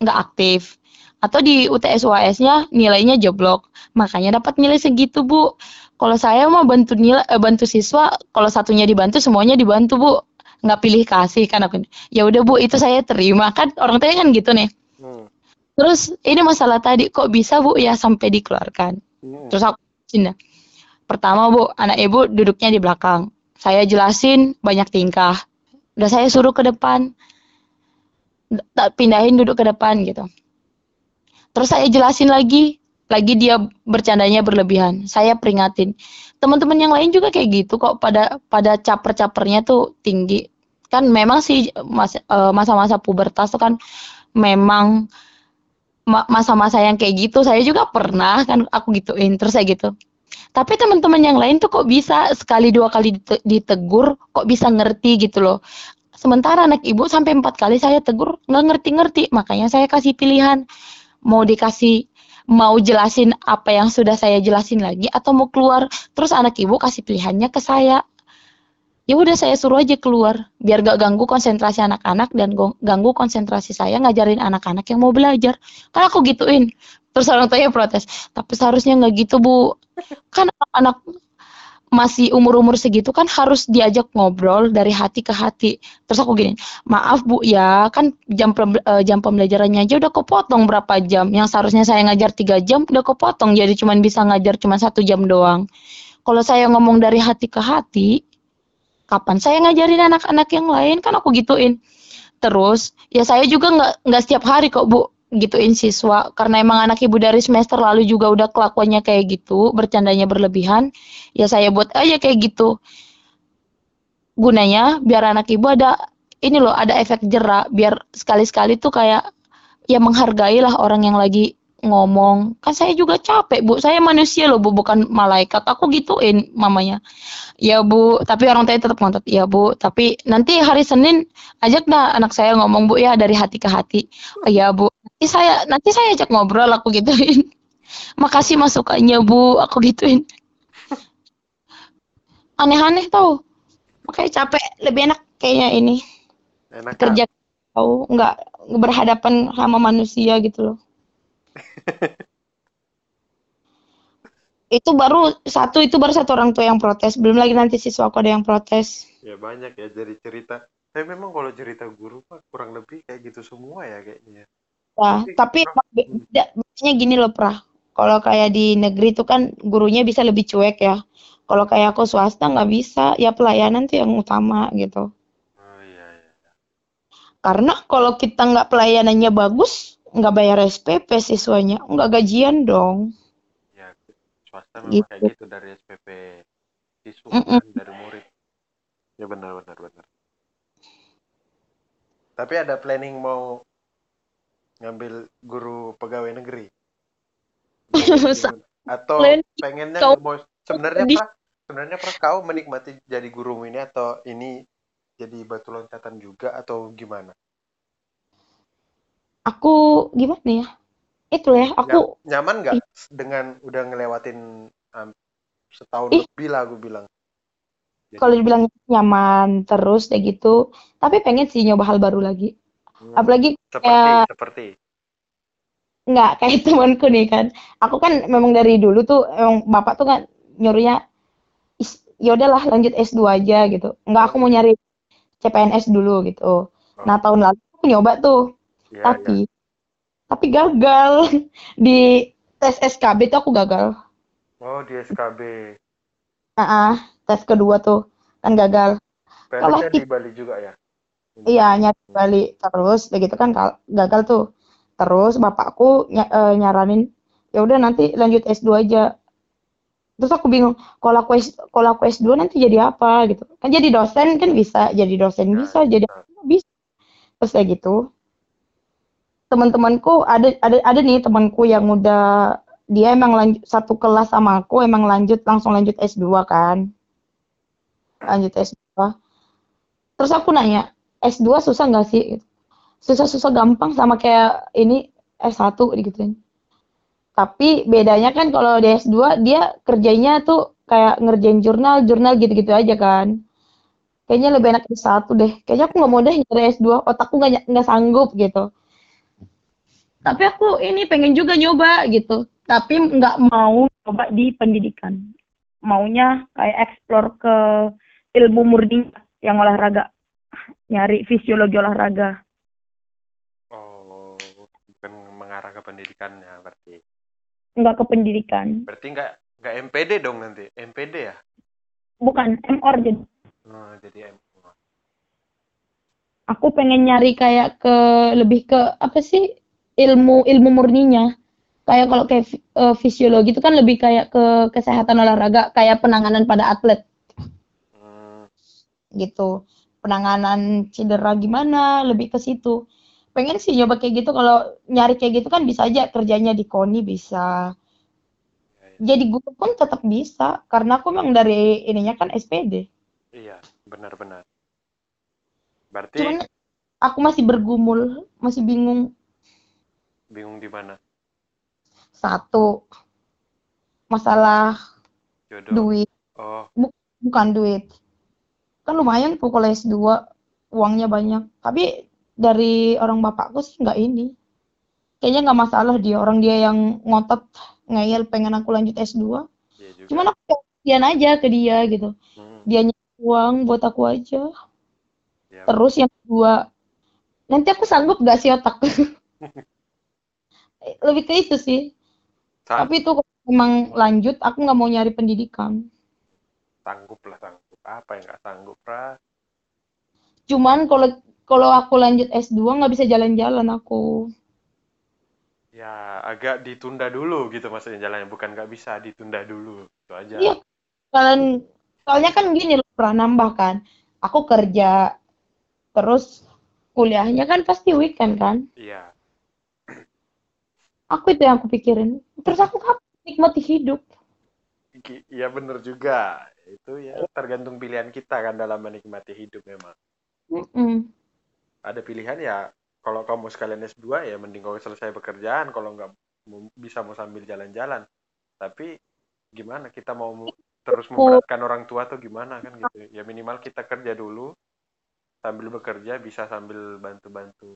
nggak aktif atau di UTS UAS-nya nilainya jeblok. Makanya dapat nilai segitu, Bu. Kalau saya mau bantu nilai eh, bantu siswa, kalau satunya dibantu semuanya dibantu, Bu. Nggak pilih kasih kan aku. Ya udah, Bu, itu saya terima. Kan orang tua kan gitu nih. Hmm. Terus ini masalah tadi kok bisa Bu ya sampai dikeluarkan. Hmm. Terus aku dah. Pertama Bu, anak ibu duduknya di belakang. Saya jelasin banyak tingkah. Udah saya suruh ke depan. Tak pindahin duduk ke depan gitu. Terus saya jelasin lagi, lagi dia bercandanya berlebihan. Saya peringatin. Teman-teman yang lain juga kayak gitu kok pada pada caper-capernya tuh tinggi. Kan memang sih eh, masa-masa pubertas tuh kan memang ma- masa-masa yang kayak gitu saya juga pernah kan aku gituin terus saya gitu tapi teman-teman yang lain tuh kok bisa sekali dua kali dite- ditegur kok bisa ngerti gitu loh. Sementara anak ibu sampai empat kali saya tegur nggak ngerti-ngerti. Makanya saya kasih pilihan. Mau dikasih mau jelasin apa yang sudah saya jelasin lagi atau mau keluar. Terus anak ibu kasih pilihannya ke saya. Ya udah saya suruh aja keluar. Biar gak ganggu konsentrasi anak-anak dan ganggu konsentrasi saya ngajarin anak-anak yang mau belajar. Kan aku gituin terus orang tuanya protes tapi seharusnya nggak gitu bu. Kan anak-anak masih umur-umur segitu kan harus diajak ngobrol dari hati ke hati. Terus aku gini maaf bu ya kan jam eh, jam pembelajarannya aja udah kepotong berapa jam. Yang seharusnya saya ngajar tiga jam udah kepotong jadi cuman bisa ngajar cuma satu jam doang. Kalau saya ngomong dari hati ke hati kapan saya ngajarin anak-anak yang lain? Kan aku gituin. Terus ya saya juga nggak nggak setiap hari kok bu gituin siswa. Karena emang anak ibu dari semester lalu juga udah kelakuannya kayak gitu bercandanya berlebihan ya saya buat aja kayak gitu. Gunanya biar anak ibu ada ini loh ada efek jerak biar sekali-sekali tuh kayak ya menghargai lah orang yang lagi ngomong. Kan saya juga capek bu. Saya manusia loh bu bukan malaikat. Aku gituin mamanya. Ya bu tapi orang tua tetap ngotot ya bu tapi nanti hari Senin ajak dah anak saya ngomong bu ya dari hati ke hati. Oh, ya bu saya nanti saya ajak ngobrol aku gituin. <laughs> Makasih masukannya bu. Aku gituin. <laughs> Aneh-aneh tau. Makanya capek lebih enak kayaknya ini. Enak kerja tahu nggak berhadapan sama manusia gitu loh. <laughs> itu baru satu itu baru satu orang tua yang protes. Belum lagi nanti siswa aku ada yang protes. Ya banyak ya jadi cerita. Tapi memang kalau cerita guru pak kurang lebih kayak gitu semua ya kayaknya nah tapi beda bedanya gini loh prah. Kalau kayak di negeri itu kan gurunya bisa lebih cuek ya. Kalau kayak aku swasta nggak bisa ya pelayanan tuh yang utama gitu. Oh iya iya karena kalau kita nggak pelayanannya bagus nggak bayar SPP siswanya nggak gajian dong. Ya swasta memang Gitu. kayak gitu. dari SPP siswa Mm-mm. kan, dari murid. Ya benar benar benar. Tapi ada planning mau ngambil guru pegawai negeri. <laughs> Atau pengennya kau- mau sebenarnya di- Pra, sebenarnya Pra, kau menikmati jadi guru ini atau ini jadi batu loncatan juga atau gimana? Aku gimana ya? Itu ya aku Nya- nyaman nggak dengan udah ngelewatin um, setahun Ih. lebih lah aku bilang. Kalau dibilang nyaman terus kayak gitu tapi pengen sih nyoba hal baru lagi hmm, apalagi seperti kayak- seperti. Nggak kayak <laughs> temanku nih kan. Aku kan memang dari dulu tuh emang bapak tuh kan nyuruhnya "Is- ya udahlah lanjut S2 aja gitu. Nggak aku mau nyari CPNS dulu gitu. Nah tahun lalu aku nyoba tuh ya, tapi tapi gagal. <laughs> Di tes SKB tuh aku gagal. Ya. oh di SKB ah ah, tes kedua tuh kan gagal. Kalau PNS di Bali juga ya iya nyari balik terus. Begitu kan gagal tuh. Terus bapakku ny- eh, nyaranin ya udah nanti lanjut S2 aja. Terus aku bingung kalau aku S, kalau aku S2 nanti jadi apa? Gitu. Kan jadi dosen kan bisa. Jadi dosen Ya, bisa jadi bisa. Terus kayak gitu. Teman-temanku ada ada ada nih temanku yang udah dia emang lanjut satu kelas sama aku emang lanjut langsung lanjut S2 kan. Lanjut S2 terus aku nanya S2 susah nggak sih? Susah-susah gampang sama kayak ini S1 digituin. Tapi bedanya kan kalau di S2 dia kerjanya tuh kayak ngerjain jurnal jurnal gitu-gitu aja kan. Kayaknya lebih enak S1 deh. Kayaknya aku nggak mau deh nyari S2 otakku nggak nggak sanggup gitu. Tapi aku ini pengen juga nyoba gitu. Tapi nggak mau coba di pendidikan. Maunya kayak explore ke ilmu murni yang olahraga nyari fisiologi olahraga. Oh bukan mengarah ke pendidikannya berarti. Nggak ke pendidikan. Berarti nggak nggak MPD dong nanti? MPD ya? Bukan MOR jadi. Oh, jadi M aku pengen nyari kayak ke lebih ke apa sih? Ilmu ilmu murninya. Kayak kalau kayak eh, fisiologi itu kan lebih kayak ke kesehatan olahraga kayak penanganan pada atlet. Hmm, gitu penanganan cedera gimana lebih ke situ. Pengen sih nyoba kayak gitu kalau nyari kayak gitu kan bisa aja kerjanya di KONI bisa. Jadi guru pun tetap bisa karena aku memang dari ininya kan SPD iya benar-benar berarti cuman aku masih bergumul masih bingung. Bingung di mana? Satu masalah jodoh. duit. Oh. Bukan duit kan lumayan kalau S2 uangnya banyak. Tapi dari orang bapakku sih nggak ini. Kayaknya nggak masalah dia orang dia yang ngotot ngeyel pengen aku lanjut S2 iya juga. Cuman aku kasihan aja ke dia gitu. Hmm, dia uang buat aku aja. Ya, terus yang kedua nanti aku sanggup gak sih otak? <laughs> Lebih ke itu sih. Sa- tapi itu emang lanjut aku nggak mau nyari pendidikan. Sanggup lah sanggup apa yang nggak sanggup pra cuman kalau kalau aku lanjut S2 nggak bisa jalan-jalan aku. Ya agak ditunda dulu gitu maksudnya jalannya. Bukan nggak bisa ditunda dulu. Itu aja. Iya. kalian soalnya kan gini loh pernah nambah kan. Aku kerja terus kuliahnya kan pasti weekend kan. Iya. Aku itu yang aku pikirin. Terus aku kapan nikmati hidup. Iya bener juga itu ya tergantung pilihan kita kan dalam menikmati hidup memang. Mm-mm. ada pilihan ya kalau kamu sekalian S2 ya mending kau selesai pekerjaan kalau nggak bisa mau sambil jalan-jalan. Tapi gimana? Kita mau terus memberatkan orang tua atau gimana kan gitu. Ya minimal kita kerja dulu sambil bekerja bisa sambil bantu-bantu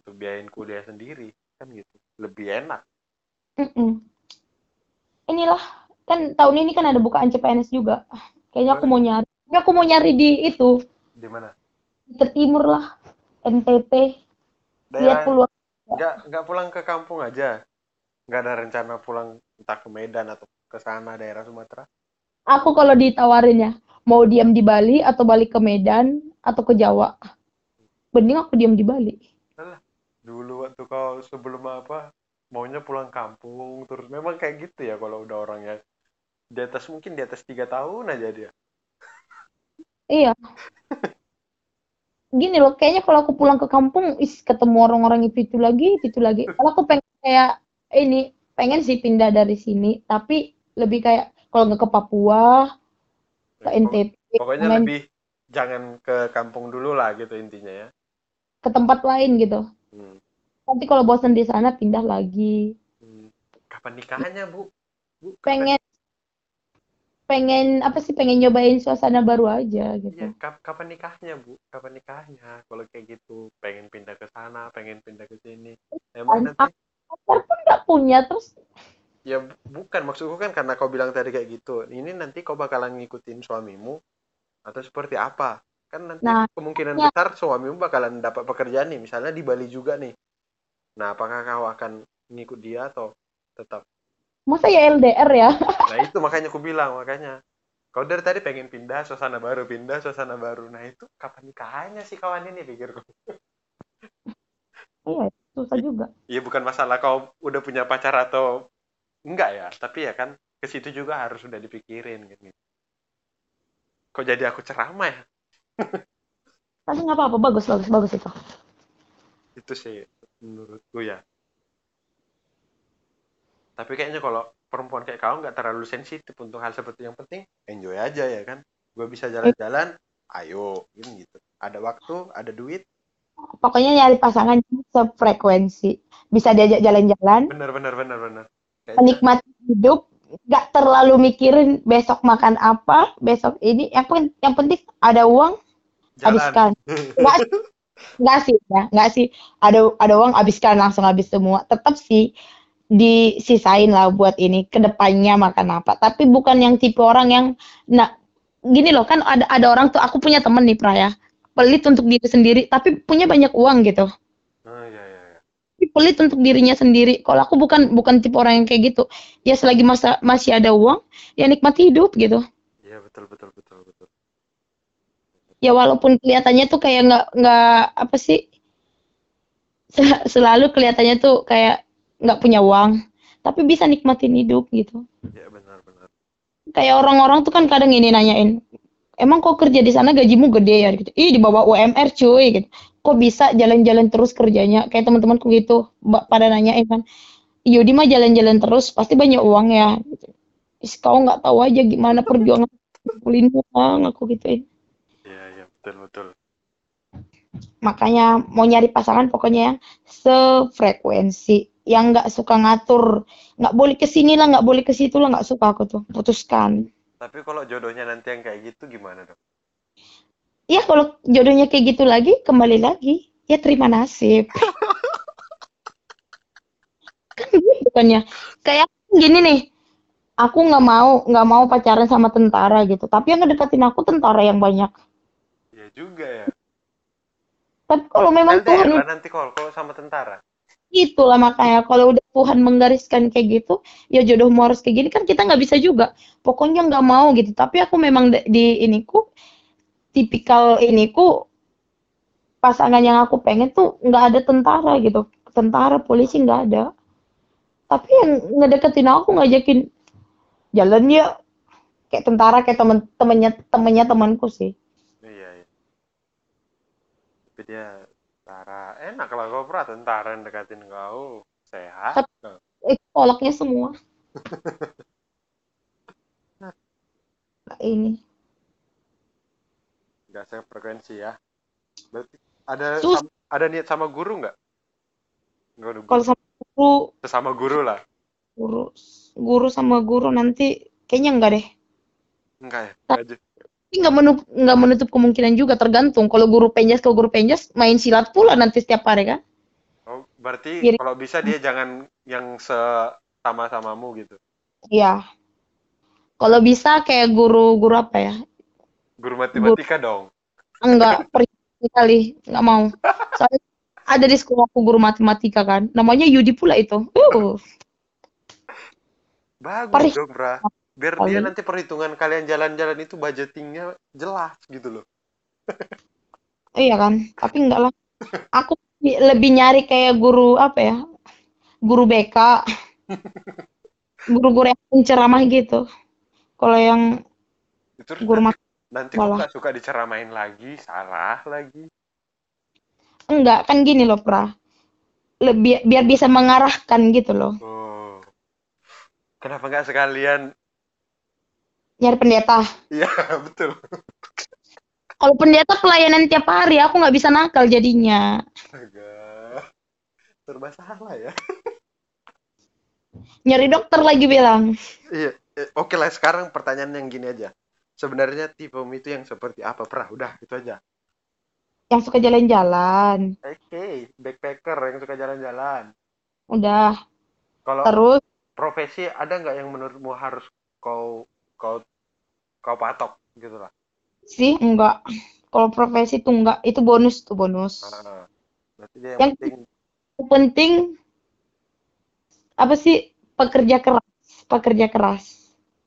untuk biayain kuliah sendiri kan gitu. Lebih enak. Mm-mm. Inilah kan tahun ini kan ada bukaan CPNS juga. Kayaknya aku mau nyari. Kayaknya aku mau nyari di itu di mana ke timur lah, NTT. Lihat peluang. nggak nggak pulang ke kampung aja nggak ada rencana pulang entah ke Medan atau ke sana daerah Sumatera Aku kalau ditawarin ya, mau diam di Bali atau balik ke Medan atau ke Jawa. Mending aku diam di Bali. dulu waktu kau sebelum apa maunya pulang kampung terus memang kayak gitu ya kalau udah orang yang di atas mungkin di atas tiga tahun aja dia Iya. <laughs> Gini loh, kayaknya kalau aku pulang ke kampung, is ketemu orang-orang itu itu lagi, itu itu lagi. Kalau aku pengen kayak ini, pengen sih pindah dari sini, tapi lebih kayak kalau nggak ke Papua, ke NTT, pokoknya main lebih jangan ke kampung dulu lah gitu intinya ya ke tempat lain gitu. Hmm. Nanti kalau bosan di sana pindah lagi. Hmm. kapan nikahnya bu bu kapan Pengen pengen apa sih pengen nyobain suasana baru aja gitu. Kap- kapan nikahnya, Bu? Kapan nikahnya? Kalau kayak gitu, pengen pindah ke sana, pengen pindah ke sini. Emang nanti, pacar pun nggak punya terus ya bu- bukan, maksudku kan karena kau bilang tadi kayak gitu. Ini nanti kau bakalan ngikutin suamimu atau seperti apa? Kan nanti Nah, kemungkinan ya. besar suamimu bakalan dapat pekerjaan nih, misalnya di Bali juga nih. Nah, apakah kau akan ngikut dia atau tetap? Masa ya LDR ya? <laughs> Nah, itu makanya aku bilang, makanya. Kau dari tadi pengen pindah suasana baru, pindah suasana baru. Nah, itu kapan nikahnya sih kawan ini pikirku. Iya, susah juga. Iya bukan masalah kau udah punya pacar atau enggak ya, tapi ya kan ke situ juga harus udah dipikirin gitu. Kok jadi aku ceramah ya? Tapi nggak apa-apa, bagus, bagus, bagus itu. Itu sih menurutku ya. Tapi kayaknya kalau perempuan kayak kau nggak terlalu sensitif untuk hal seperti yang penting enjoy aja ya kan. Gue bisa jalan-jalan, ayo ini gitu. Ada waktu, ada duit, Pokoknya nyari pasangan sefrekuensi. Bisa diajak jalan-jalan, bener bener bener bener. Kayaknya menikmati hidup, nggak terlalu mikirin besok makan apa, besok ini. Yang, pen- yang penting ada uang, habiskan. Nggak, <laughs> nggak sih, ya, nggak sih. Ada ada uang, habiskan langsung habis semua. Tetap sih disisain lah buat ini ke depannya makan apa. Tapi bukan yang tipe orang yang, nah gini loh kan ada ada orang tuh aku punya temen nih Praya pelit untuk diri sendiri tapi punya banyak uang gitu Oh iya iya. iya. pelit untuk dirinya sendiri kalau aku bukan bukan tipe orang yang kayak gitu ya selagi masa masih ada uang ya nikmati hidup gitu Iya betul betul betul betul. ya walaupun kelihatannya tuh kayak nggak nggak apa sih sel- selalu kelihatannya tuh kayak nggak punya uang tapi bisa nikmatin hidup gitu. Iya benar benar. kayak orang-orang tuh kan kadang ini nanyain emang kok kerja di sana gajimu gede ya? Gitu. Ih di bawah UMR cuy gitu. Kok bisa jalan-jalan terus kerjanya? Kayak teman-temanku gitu pada nanyain kan Yudi mah jalan-jalan terus pasti banyak uang ya? Gitu. Is, kau nggak tahu aja gimana perjuangan kumpulin uang aku gituin. Iya iya betul betul. makanya mau nyari pasangan pokoknya yang sefrekuensi yang nggak suka ngatur. Nggak boleh ke sini lah nggak boleh ke situ lah nggak suka aku tuh. Putuskan. Tapi kalau jodohnya nanti yang kayak gitu gimana dong? ya kalau jodohnya kayak gitu lagi kembali lagi. Ya terima nasib. <laughs> Kan gitu bukannya. Kayak gini nih aku nggak mau nggak mau pacaran sama tentara gitu. Tapi yang ngedeketin aku tentara yang banyak. Iya juga ya. tapi kalau memang LDR Tuhan lah nanti kalau kalau sama tentara. Itulah makanya kalau udah Tuhan menggariskan kayak gitu ya jodohmu harus kayak gini kan kita nggak bisa juga. Pokoknya nggak mau gitu. Tapi aku memang di- iniku tipikal iniku pasangan yang aku pengen tuh nggak ada tentara gitu. Tentara polisi nggak ada. Tapi yang ngedeketin aku ngajakin jalan ya. Kayak tentara kayak temen temennya temennya temanku sih. Iya iya. Tapi dia tentara enak lah kau pernah tentara yang deketin kau sehat. eh kolaknya semua <laughs> Nah, ini Nggak sefrekuensi ya. Berarti ada Sus- ada niat sama guru nggak? Kalau sama guru Sesama guru lah. guru guru sama guru nanti kayaknya enggak deh Enggak ya? Nggak aja. Tapi nggak menutup, nggak menutup kemungkinan juga tergantung. Kalau guru penjas ke guru penjas main silat pula nanti setiap hari kan? Oh, berarti Mirip. kalau bisa dia jangan yang sama-samamu gitu. Iya. Kalau bisa kayak guru-guru apa ya? Guru matematika dong. Enggak, kali, nggak mau. Soalnya ada di sekolah aku guru matematika kan. Namanya Yudi pula itu. Uh, Bagus Perih. dong, Bra. Biar Kali. dia nanti perhitungan kalian jalan-jalan itu budgetingnya jelas gitu loh. iya kan? Tapi enggak lah. Aku lebih- nyari kayak guru apa ya? Guru BK. <laughs> Guru-guru yang penceramah gitu. Kalau yang Itu guru nanti kok malah. suka diceramain lagi, salah lagi. enggak kan gini loh, Pra. Lebih biar bisa mengarahkan gitu loh. Oh. Kenapa nggak sekalian? Nyari pendeta. Iya, <laughs> betul. Kalau pendeta pelayanan tiap hari, aku nggak bisa nakal jadinya. Astaga. Serba salah ya. Nyari dokter lagi bilang. Iya. Eh, Oke lah, sekarang pertanyaan yang gini aja. Sebenarnya tipe itu yang seperti apa, Pra? Udah, itu aja. Yang suka jalan-jalan. Oke, backpacker yang suka jalan-jalan. Udah. Kalau Terus profesi ada nggak yang menurutmu harus kau kau kau patok gitu lah. sih enggak. Kalau profesi tuh enggak, itu bonus tuh bonus. Nah, berarti dia yang Yang- penting penting apa sih pekerja keras, pekerja keras.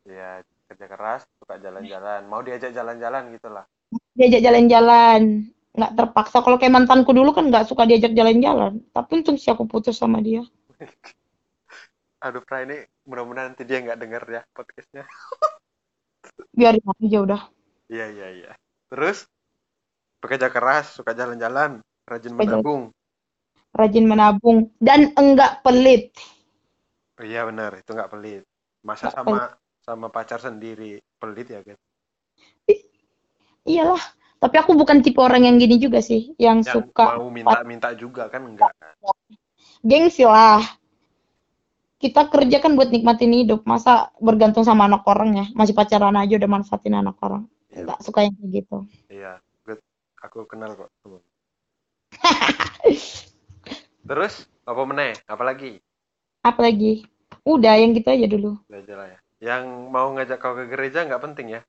ya kerja keras, suka jalan-jalan, mau diajak jalan-jalan gitu lah. Diajak jalan-jalan, nggak terpaksa. Kalau kayak mantanku dulu kan nggak suka diajak jalan-jalan. Tapi untung sih aku putus sama dia. <laughs> Aduh, Pra ini mudah-mudahan nanti dia nggak denger ya podcastnya. <laughs> Biarin aja udah. Iya iya iya. Terus pekerja keras, suka jalan-jalan, rajin Suka jalan- menabung. Rajin menabung dan enggak pelit. Oh, iya benar, itu nggak pelit. Masa Nggak sama sama pacar sendiri pelit ya kan? Iyalah. Tapi aku bukan tipe orang yang gini juga sih, yang Yang suka mau minta-minta juga kan enggak. gengsi lah. Kita kerja kan buat nikmatin hidup, masa bergantung sama anak orang ya? Masih pacaran aja udah manfaatin anak orang. Enggak suka yang kayak gitu. Iya, good. Aku kenal kok. <laughs> Terus apa meneh? Apa lagi? Apalagi? Udah yang gitu aja dulu. Belajar lah ya. Yang mau ngajak kau ke gereja nggak penting ya?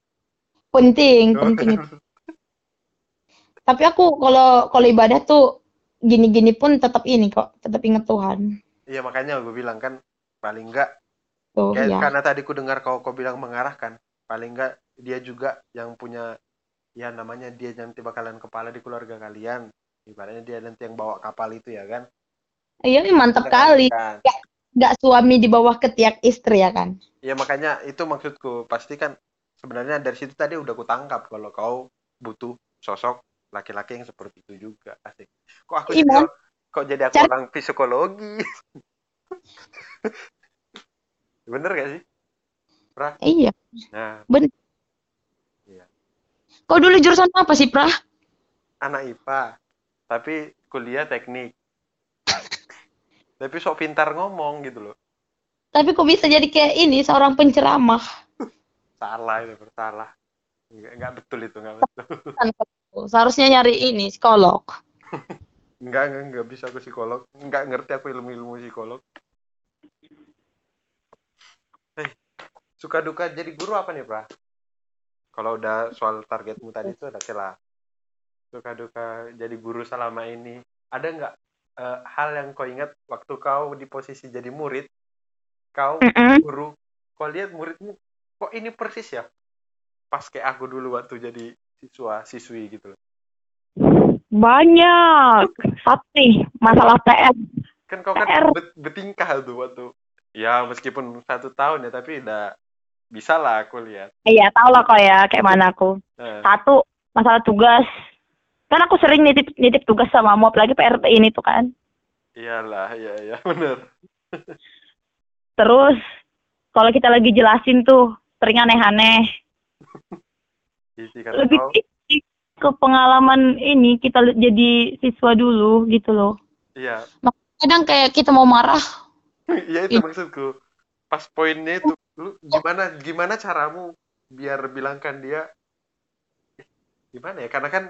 Penting, penting itu. <laughs> Tapi aku kalau kalau ibadah tuh gini-gini pun tetap ini kok, tetap inget Tuhan. Iya makanya gue bilang kan paling enggak Tuh, kayak ya. karena tadi ku dengar kau kau bilang mengarahkan paling enggak dia juga yang punya ya namanya dia nanti bakalan kepala di keluarga kalian ibaratnya dia nanti yang bawa kapal itu ya kan Iya, ini mantap kali. kan. Nggak suami di bawah ketiak istri ya kan? ya makanya itu maksudku pasti kan sebenarnya dari situ tadi udah ku tangkap kalau kau butuh sosok laki-laki yang seperti itu juga asik kok aku Iya. jadi kok jadi aku Cari- orang psikologi <laughs> bener gak sih? Iya. nah. Kau dulu jurusan apa sih, Prah? anak IPA tapi kuliah teknik. Tapi sok pintar ngomong gitu loh. Tapi kok bisa jadi kayak ini, seorang penceramah? salah itu salah nggak, nggak betul itu nggak betul. Seharusnya nyari ini, psikolog. <laughs> nggak nggak nggak bisa aku psikolog. Nggak ngerti aku ilmu ilmu psikolog. Eh. Suka duka jadi guru apa nih pra kalau udah soal targetmu tadi itu ada lah suka duka jadi guru selama ini. Ada nggak eh, hal yang kau ingat waktu kau di posisi jadi murid? Kau Mm-mm. guru kau lihat muridmu kok ini persis ya? Pas kayak aku dulu waktu jadi siswa siswi gitu loh Banyak. Satu nih, masalah PR. kan kau kan PR. bet- betingkah tuh waktu ya meskipun satu tahun ya tapi udah bisa lah aku lihat Iya, tau lah kok ya, kayak mana aku. Nah, Satu, masalah tugas. Kan aku sering nitip nitip tugas sama mau apalagi PRT ini tuh kan. iyalah iya iya bener <laughs> Terus, kalau kita lagi jelasin tuh, sering aneh-aneh. Lebih kau ke pengalaman ini, kita jadi siswa dulu gitu loh. iya. Kadang kayak kita mau marah, <laughs> iya itu maksudku. Pas poinnya itu lu gimana gimana caramu biar bilangkan dia gimana ya? Karena kan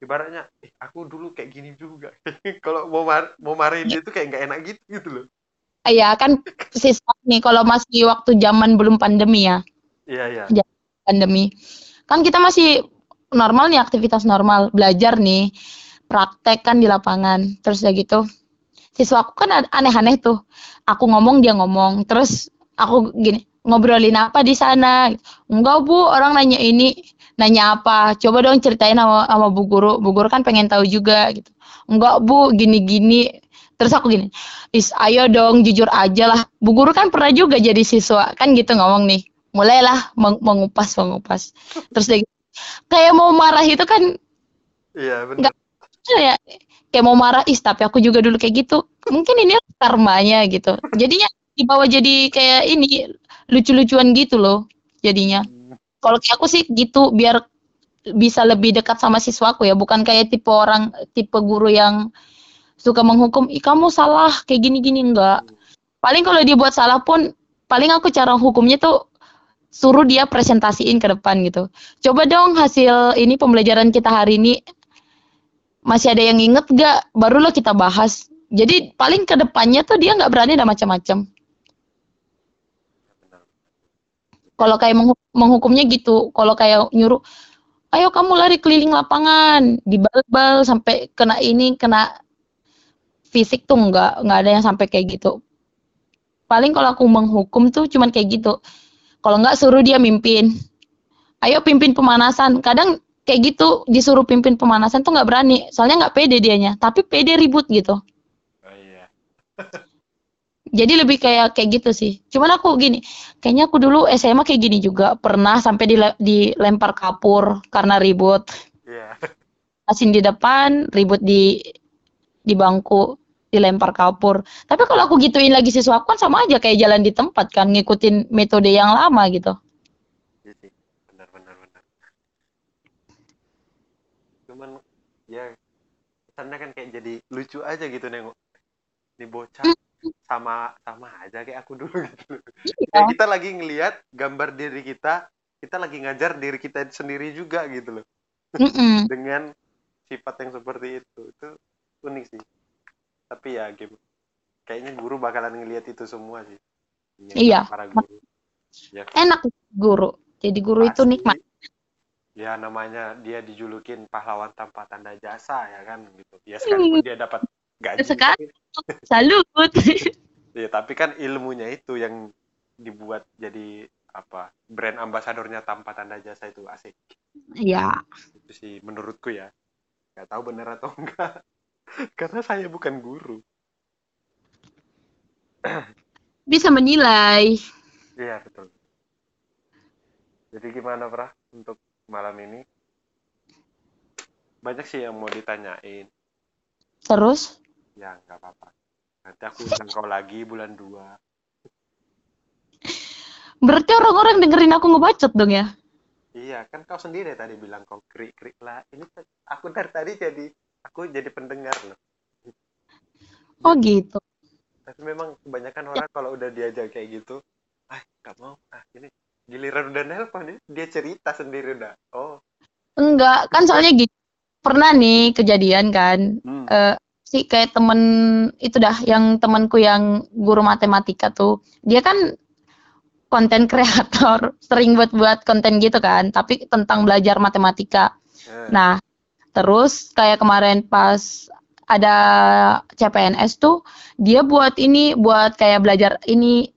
ibaratnya eh, aku dulu kayak gini juga. <laughs> Kalau mau mar mau marahin dia tuh kayak nggak enak gitu gitu loh. Iya kan siswa nih kalau masih waktu zaman belum pandemi ya. iya iya. Pandemi. Kan kita masih normal nih aktivitas normal, belajar nih, praktek kan di lapangan. Terus udah gitu. Siswa aku kan aneh-aneh tuh. Aku ngomong dia ngomong. Terus aku gini, ngobrolin apa di sana? Enggak, Bu, orang nanya ini. Nanya apa? Coba dong ceritain sama, sama Bu Guru. Bu Guru kan pengen tahu juga gitu. Enggak, Bu, gini-gini. Terus aku gini, Is, ayo dong, jujur aja lah. Bu guru kan pernah juga jadi siswa, kan gitu ngomong nih. Mulailah meng- mengupas, mengupas. Terus dia gitu, kayak mau marah itu kan iya benar kayak kayak mau marah, is tapi aku juga dulu kayak gitu. Mungkin ini karmanya gitu. Jadinya dibawa jadi kayak ini lucu-lucuan gitu loh jadinya. Kalau kayak aku sih gitu biar bisa lebih dekat sama siswaku ya, bukan kayak tipe orang tipe guru yang suka menghukum, ih kamu salah kayak gini-gini enggak. Paling kalau dia buat salah pun paling aku cara hukumnya tuh suruh dia presentasiin ke depan gitu. Coba dong hasil ini pembelajaran kita hari ini masih ada yang inget gak? Barulah kita bahas. Jadi paling ke depannya tuh dia nggak berani ada macam-macam. Kalau kayak menghu- menghukumnya gitu, kalau kayak nyuruh, ayo kamu lari keliling lapangan, dibal-bal sampai kena ini, kena fisik tuh nggak nggak ada yang sampai kayak gitu. Paling kalau aku menghukum tuh cuman kayak gitu. Kalau nggak suruh dia mimpin, ayo pimpin pemanasan. Kadang kayak gitu disuruh pimpin pemanasan tuh nggak berani, soalnya nggak pede dianya. Tapi pede ribut gitu. oh iya <laughs> Jadi lebih kayak kayak gitu sih. Cuman aku gini, kayaknya aku dulu SMA kayak gini juga. Pernah sampai dile- dilempar kapur karena ribut. iya Asin di depan, ribut di di bangku, dilempar kapur. Tapi kalau aku gituin lagi siswa aku kan sama aja kayak jalan di tempat kan, ngikutin metode yang lama gitu. iya sih benar benar benar. Cuman ya kesannya kan kayak jadi lucu aja gitu nengok ini bocah sama sama aja kayak aku dulu <laughs> gitu. Kayak kita lagi ngelihat gambar diri kita kita lagi ngajar diri kita sendiri juga gitu loh. Mm-mm. <laughs> dengan sifat yang seperti itu. Itu unik sih tapi ya game kayaknya guru bakalan ngelihat itu semua sih Iya. para guru ya Enak guru. Jadi guru itu pasti. nikmat. ya namanya dia dijulukin pahlawan tanpa tanda jasa ya kan gitu ya sekalipun dia dapat gaji Sekali. tapi- Salut. <laughs> ya tapi kan ilmunya itu yang dibuat jadi apa brand ambasadornya tanpa tanda jasa itu asik ya, itu sih menurutku ya nggak tahu benar atau <laughs> enggak <laughs> karena saya bukan guru. Bisa menilai. iya betul. Jadi gimana Pra untuk malam ini? Banyak sih yang mau ditanyain. Terus? Ya nggak apa-apa. Nanti aku undang kau lagi bulan 2 berarti orang-orang dengerin aku ngebacot dong ya? iya kan kau sendiri tadi bilang kau krik krik lah. Ini aku dari tadi jadi aku jadi pendengar loh Oh gitu. tapi memang kebanyakan orang kalau udah diajak kayak gitu ah nggak mau ah ini giliran udah nelpon nih dia cerita sendiri udah oh Enggak, kan soalnya gitu. Pernah nih kejadian kan, hmm. eh si kayak temen itu dah yang temanku yang guru matematika tuh dia kan konten <laughs> kreator sering buat buat konten gitu kan tapi tentang belajar matematika Eh, nah terus kayak kemarin pas ada CPNS tuh dia buat ini buat kayak belajar ini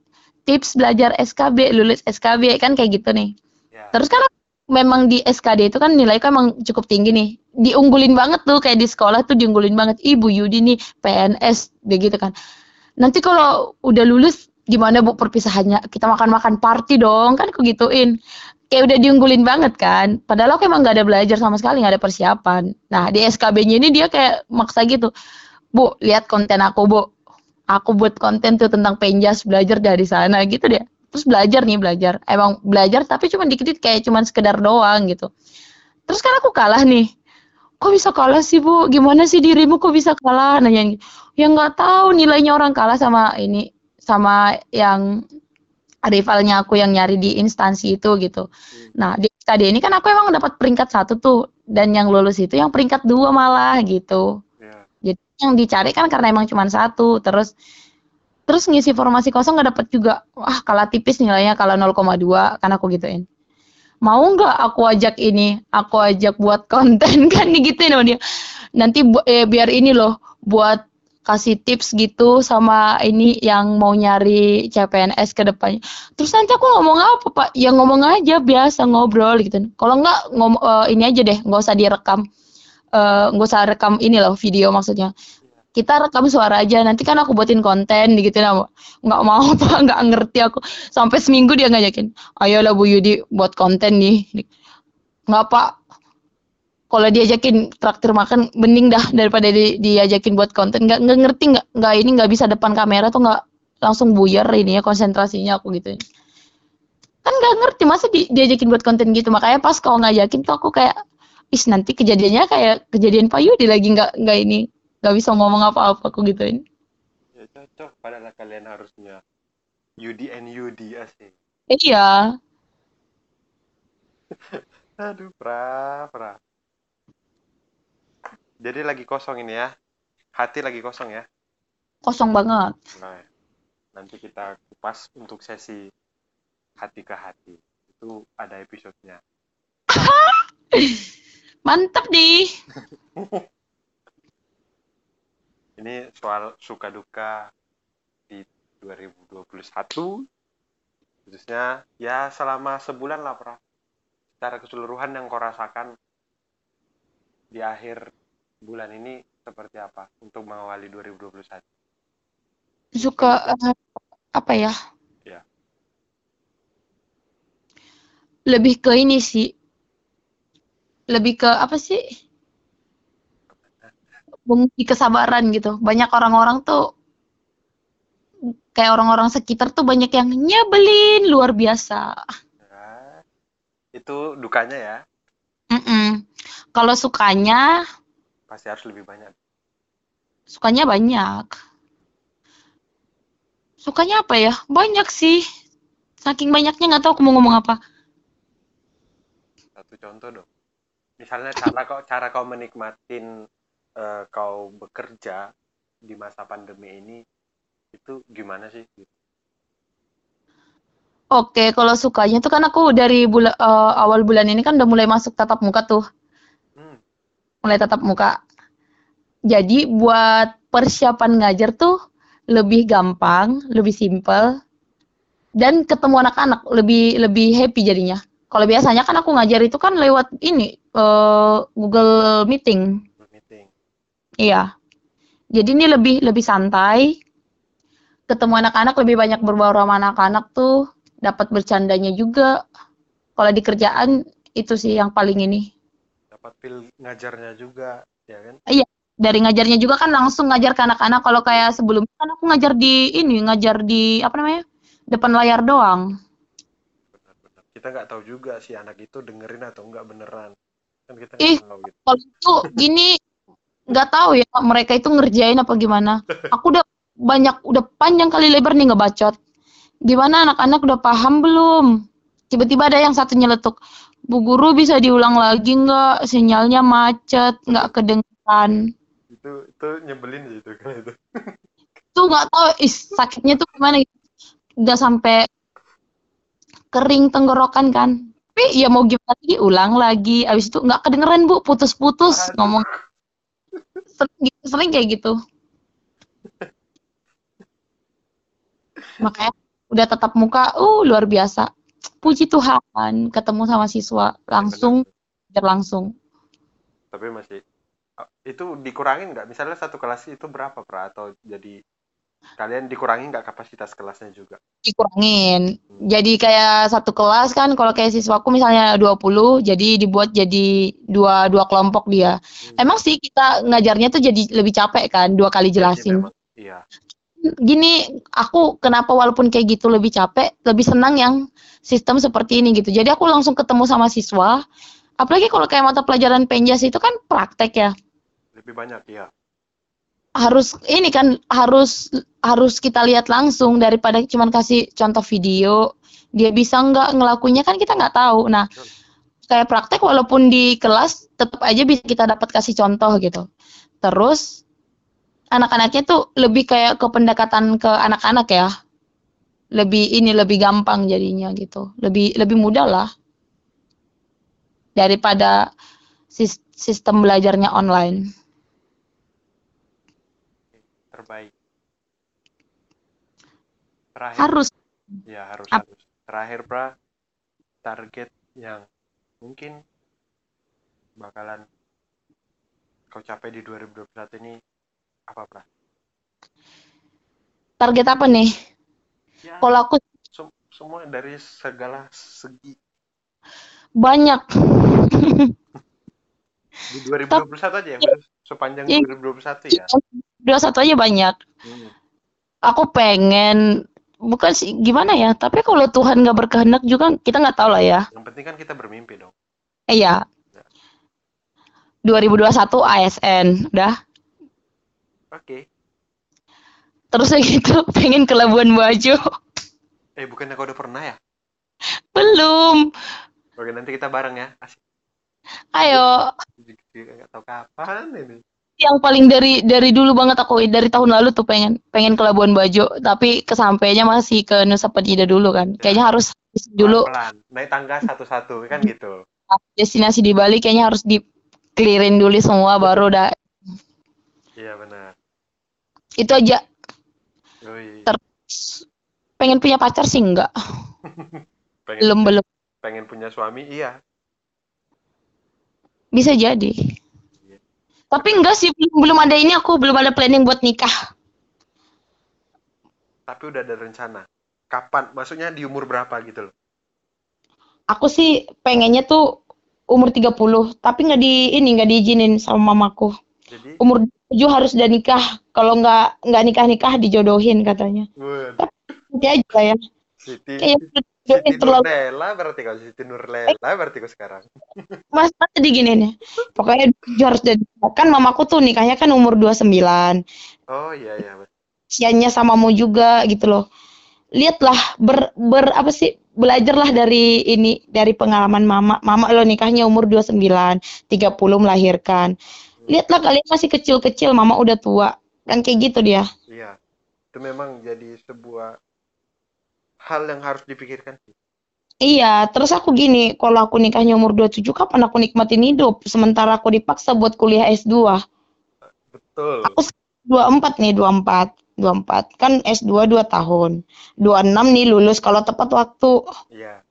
tips belajar SKB lulus SKB kan kayak gitu nih ya. Terus kan memang di SKD itu kan nilai kan emang cukup tinggi nih. Diunggulin banget tuh kayak di sekolah tuh diunggulin banget. Ibu Yudi nih PNS begitu kan. Nanti kalau udah lulus gimana Bu perpisahannya? Kita makan-makan party dong kan aku gituin. Kayak udah diunggulin banget kan. Padahal aku emang gak ada belajar sama sekali, gak ada persiapan. Nah di SKB-nya ini dia kayak maksa gitu. Bu, lihat konten aku Bu. Aku buat konten tuh tentang penjas belajar dari sana gitu deh terus belajar nih belajar emang belajar tapi cuma dikit kayak cuman sekedar doang gitu terus kan aku kalah nih kok bisa kalah sih bu gimana sih dirimu kok bisa kalah nanya ya nggak tahu nilainya orang kalah sama ini sama yang rivalnya aku yang nyari di instansi itu gitu nah di KD ini kan aku emang dapat peringkat satu tuh dan yang lulus itu yang peringkat dua malah gitu. ya Jadi yang dicari kan karena emang cuma satu terus terus ngisi formasi kosong nggak dapat juga. Wah, kalah tipis nilainya kalau 0,2 kan aku gituin. Mau nggak aku ajak ini, aku ajak buat konten <laughs> kan sama dia. Nanti bu- eh, biar ini loh buat kasih tips gitu sama ini yang mau nyari CPNS ke depannya. Terus nanti aku ngomong apa, Pak? Ya ngomong aja biasa ngobrol gitu. Kalau nggak ngomong eh, ini aja deh, nggak usah direkam. Eh, nggak usah rekam ini loh video maksudnya. Kita rekam suara aja, nanti kan aku buatin konten gitu nah. Nggak mau <laughs> Pak, nggak ngerti aku. Sampai seminggu dia ngajakin, ayolah Bu Yudi buat konten nih. Nggak Pak, kalau diajakin traktir makan mending dah daripada di, diajakin buat konten. Nggak nggak ngerti nggak nggak ini nggak bisa depan kamera tuh nggak langsung buyar ini ya konsentrasinya aku gitu. Kan nggak ngerti masa di, diajakin buat konten gitu. Makanya pas kau ngajakin tuh aku kayak is nanti kejadiannya kayak kejadian Pak Yudi lagi nggak nggak ini nggak bisa ngomong apa-apa aku gituin. Ya cocok. Padahal kalian harusnya Yudi and Yudi asik. Iya. <laughs> Aduh pra pra jadi lagi kosong ini ya. Hati lagi kosong ya. Kosong banget. Nah nanti kita kupas untuk sesi hati ke hati. Itu ada episodenya. <laughs> Mantap nih. <laughs> Ini soal suka duka di 2021 khususnya ya selama sebulan lah pra. Secara keseluruhan yang kau rasakan di akhir bulan ini seperti apa untuk mengawali 2021 suka eh, apa ya? Ya. lebih ke ini sih. Lebih ke apa sih? Menguji kesabaran gitu. Banyak orang-orang tuh kayak orang-orang sekitar tuh banyak yang nyebelin luar biasa. Ya, itu dukanya ya? Mm-mm. kalau sukanya pasti harus lebih banyak. Sukanya banyak. Sukanya apa ya? Banyak sih. Saking banyaknya nggak tahu aku mau ngomong apa. Satu contoh dong. Misalnya cara kau cara kau menikmatin eh, kau bekerja di masa pandemi ini itu gimana sih? Oke, kalau sukanya tuh kan aku dari bula- eh, awal bulan ini kan udah mulai masuk tatap muka tuh, mulai tatap muka. Jadi buat persiapan ngajar tuh lebih gampang, lebih simpel, dan ketemu anak-anak lebih lebih happy jadinya. Kalau biasanya kan aku ngajar itu kan lewat ini eh, Google Meeting, meeting iya. Jadi ini lebih lebih santai, ketemu anak-anak lebih banyak berbaur sama anak-anak tuh, dapat bercandanya juga. Kalau di kerjaan itu sih yang paling ini. Dapat feel ngajarnya juga ya kan Dari ngajarnya juga kan langsung ngajar ke anak-anak. Kalau kayak sebelumnya kan aku ngajar di ini, ngajar di apa namanya? Depan layar doang. benar-benar kita nggak tahu juga si anak itu dengerin atau nggak beneran kan kita Ih. tahu gitu Kalau itu gini nggak tahu ya mereka itu ngerjain apa gimana. Aku udah banyak udah panjang kali lebar nih ngebacot. Gimana anak-anak udah paham belum? Tiba-tiba ada yang satu nyeletuk. Bu guru bisa diulang lagi nggak? Sinyalnya macet, nggak kedengeran. itu itu nyebelin sih itu kan itu Tuh nggak tahu, is sakitnya tuh gimana? gitu. Udah sampai kering tenggorokan kan. Tapi ya mau gimana lagi, ulang lagi. Abis itu nggak kedengeran bu, putus-putus ngomong. Sering, gitu- sering kayak gitu. <laughs> Makanya udah tatap muka, uh luar biasa. Puji Tuhan, ketemu sama siswa langsung, belajar langsung. tapi masih itu dikurangin nggak misalnya satu kelas itu berapa pra atau jadi kalian dikurangin nggak kapasitas kelasnya juga dikurangin. Jadi kayak satu kelas kan kalau kayak siswaku misalnya 20, jadi dibuat jadi dua dua kelompok dia. Hmm. Emang sih kita ngajarnya tuh jadi lebih capek kan, dua kali Jadi jelasin. memang- iya Gini, aku kenapa walaupun kayak gitu lebih capek, lebih senang yang sistem seperti ini gitu. Jadi aku langsung ketemu sama siswa. Apalagi kalau kayak mata pelajaran penjas itu kan praktek ya. lebih banyak ya harus ini kan harus harus kita lihat langsung daripada cuman kasih contoh video dia bisa nggak ngelakuinnya kan kita nggak tahu nah kayak praktek walaupun di kelas tetap aja bisa kita dapat kasih contoh gitu. Terus anak-anaknya tuh lebih kayak ke pendekatan ke anak-anak ya. Lebih ini lebih gampang jadinya gitu. Lebih lebih mudah lah. Daripada sis- sistem belajarnya online. terbaik terakhir Harus ya harus Ap- harus terakhir pra target yang mungkin bakalan kau capai di 2021 ini apa pra target apa nih? Ya Kalau aku sem- semua dari segala segi banyak. di 2021 aja ya sepanjang Iya. 2021 ya Dua satu aja banyak. Hmm. Aku pengen bukan sih gimana ya, tapi kalau Tuhan nggak berkehendak juga kita nggak tahu lah ya. yang penting kan kita bermimpi dong Eh, Iya. 2021 ASN, udah. oke Terus kayak gitu <laughs> pengen ke Labuan Bajo. eh bukannya kau udah pernah ya? Belum. oke nanti kita bareng ya. Asik. Ayo. nggak tahu kapan ini. Yang paling dari dari dulu banget aku dari tahun lalu tuh pengen pengen ke Labuan Bajo, tapi kesampainya masih ke Nusa Penida dulu kan. Kayaknya harus dulu. Pelan naik tangga satu-satu kan gitu. Destinasi di Bali kayaknya harus di clearin dulu semua baru udah. Iya benar. Itu aja Terus pengen punya pacar sih enggak. <laughs> Pengen belum belum pengen punya suami iya. Bisa jadi. Tapi enggak sih belum, belum ada ini aku belum ada planning buat nikah. Tapi udah ada rencana. Kapan? Maksudnya di umur berapa gitu loh? Aku sih pengennya tuh umur 30 tapi nggak di ini nggak diizinin sama mamaku. Jadi umur 7 harus udah nikah. Kalau nggak nggak nikah nikah dijodohin katanya. Nanti aja ya. Siti kayak Siti terlalu Nurlela berarti kau Siti Nurlela berarti kau sekarang. <laughs> Mas tadi gini nih. Pokoknya 7 harus udah nikah. kan mamaku tuh nikahnya kan umur 29 oh iya iya Mas. usianya samamu juga gitu loh. Lihatlah ber, ber apa sih? Belajarlah dari ini dari pengalaman mama. Mama lo nikahnya umur 29 30 melahirkan lihatlah kalian masih kecil-kecil mama udah tua. Kan kayak gitu dia. Iya itu memang jadi sebuah hal yang harus dipikirkan sih. Iya terus aku gini kalau aku nikahnya umur 27 kapan aku nikmatin hidup? Sementara aku dipaksa buat kuliah S2 betul. Aku 24 nih 24 24 kan S2 2 tahun. 26 nih lulus kalau tepat waktu. Iya.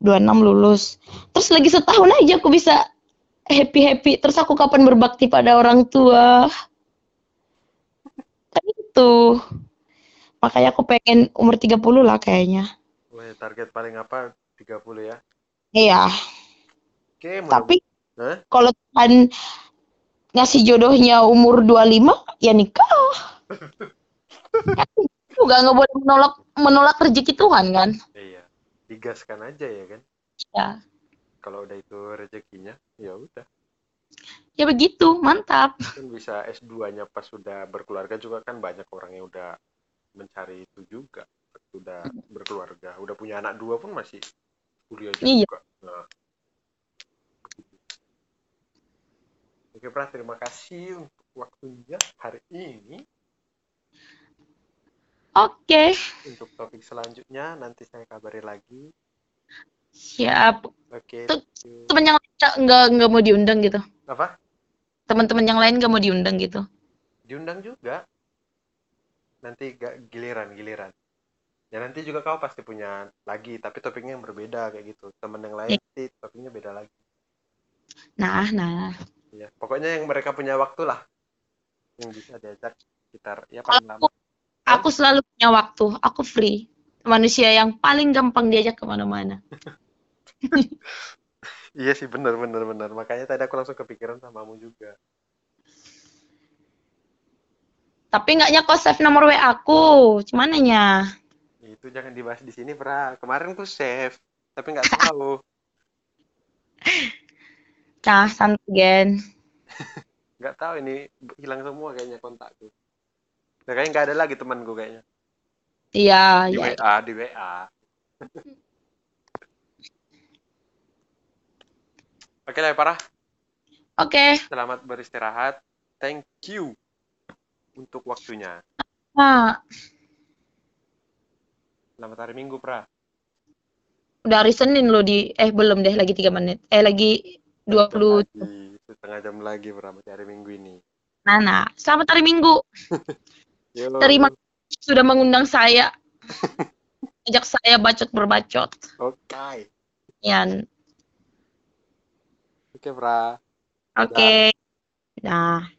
26 lulus. Terus lagi setahun aja aku bisa happy-happy. Terus aku kapan berbakti pada orang tua? Kan itu. Makanya aku pengen umur 30 lah kayaknya. Wah, target paling apa 30 ya Iya, oke mudah- tapi Hah? kalau Tuhan ngasih jodohnya umur 25, ya nikah. <laughs> Juga nggak boleh menolak menolak rezeki Tuhan kan? iya digaskan aja ya kan Ya, kalau udah itu rezekinya ya udah. Ya begitu, mantap. kan bisa S2-nya pas sudah berkeluarga juga kan banyak orang yang udah mencari itu juga. Sudah berkeluarga udah punya anak dua pun masih kuliah juga. Iya. nah. Oke Pra terima kasih untuk waktunya hari ini. Oke, untuk topik selanjutnya nanti saya kabari lagi siap. oke you. Temen yang lain nggak- nggak nggak mau diundang gitu. apa Teman-teman yang lain nggak mau diundang gitu. diundang juga nanti gak giliran giliran ya nanti juga kau pasti punya lagi tapi topiknya yang berbeda kayak gitu temen yang lain Iya. sih topiknya beda lagi Nah, nah. ya pokoknya yang mereka punya waktu lah yang bisa diajak sekitar ya paling aku, lama aku selalu punya waktu. Aku free. Manusia yang paling gampang diajak ke mana-mana. <laughs> iya sih bener bener bener makanya tadi aku langsung kepikiran samamu juga Tapi nggak nyakos save nomor WA aku. Gimana nya? itu jangan dibahas di sini pra kemarin ku save tapi nggak tahu <laughs> Nah, santai gen. <laughs> nggak tahu ini hilang semua kayaknya kontakku nah, kayaknya nggak ada lagi temanku kayaknya Iya, di iya. WA di WA <laughs> Oke lah Parah. Oke. Selamat beristirahat. Thank you untuk waktunya. Nah, Selamat hari Minggu, Pra. udah hari Senin lo di eh belum deh lagi tiga menit. Eh lagi 20 Lagi, setengah jam lagi, Pra. Masih hari Minggu ini. Nah, nah. Selamat hari Minggu. <laughs> Terima kasih sudah mengundang saya. <laughs> Ajak saya bacot berbacot. Oke. Yan. Oke, Pra. Oke. Nah.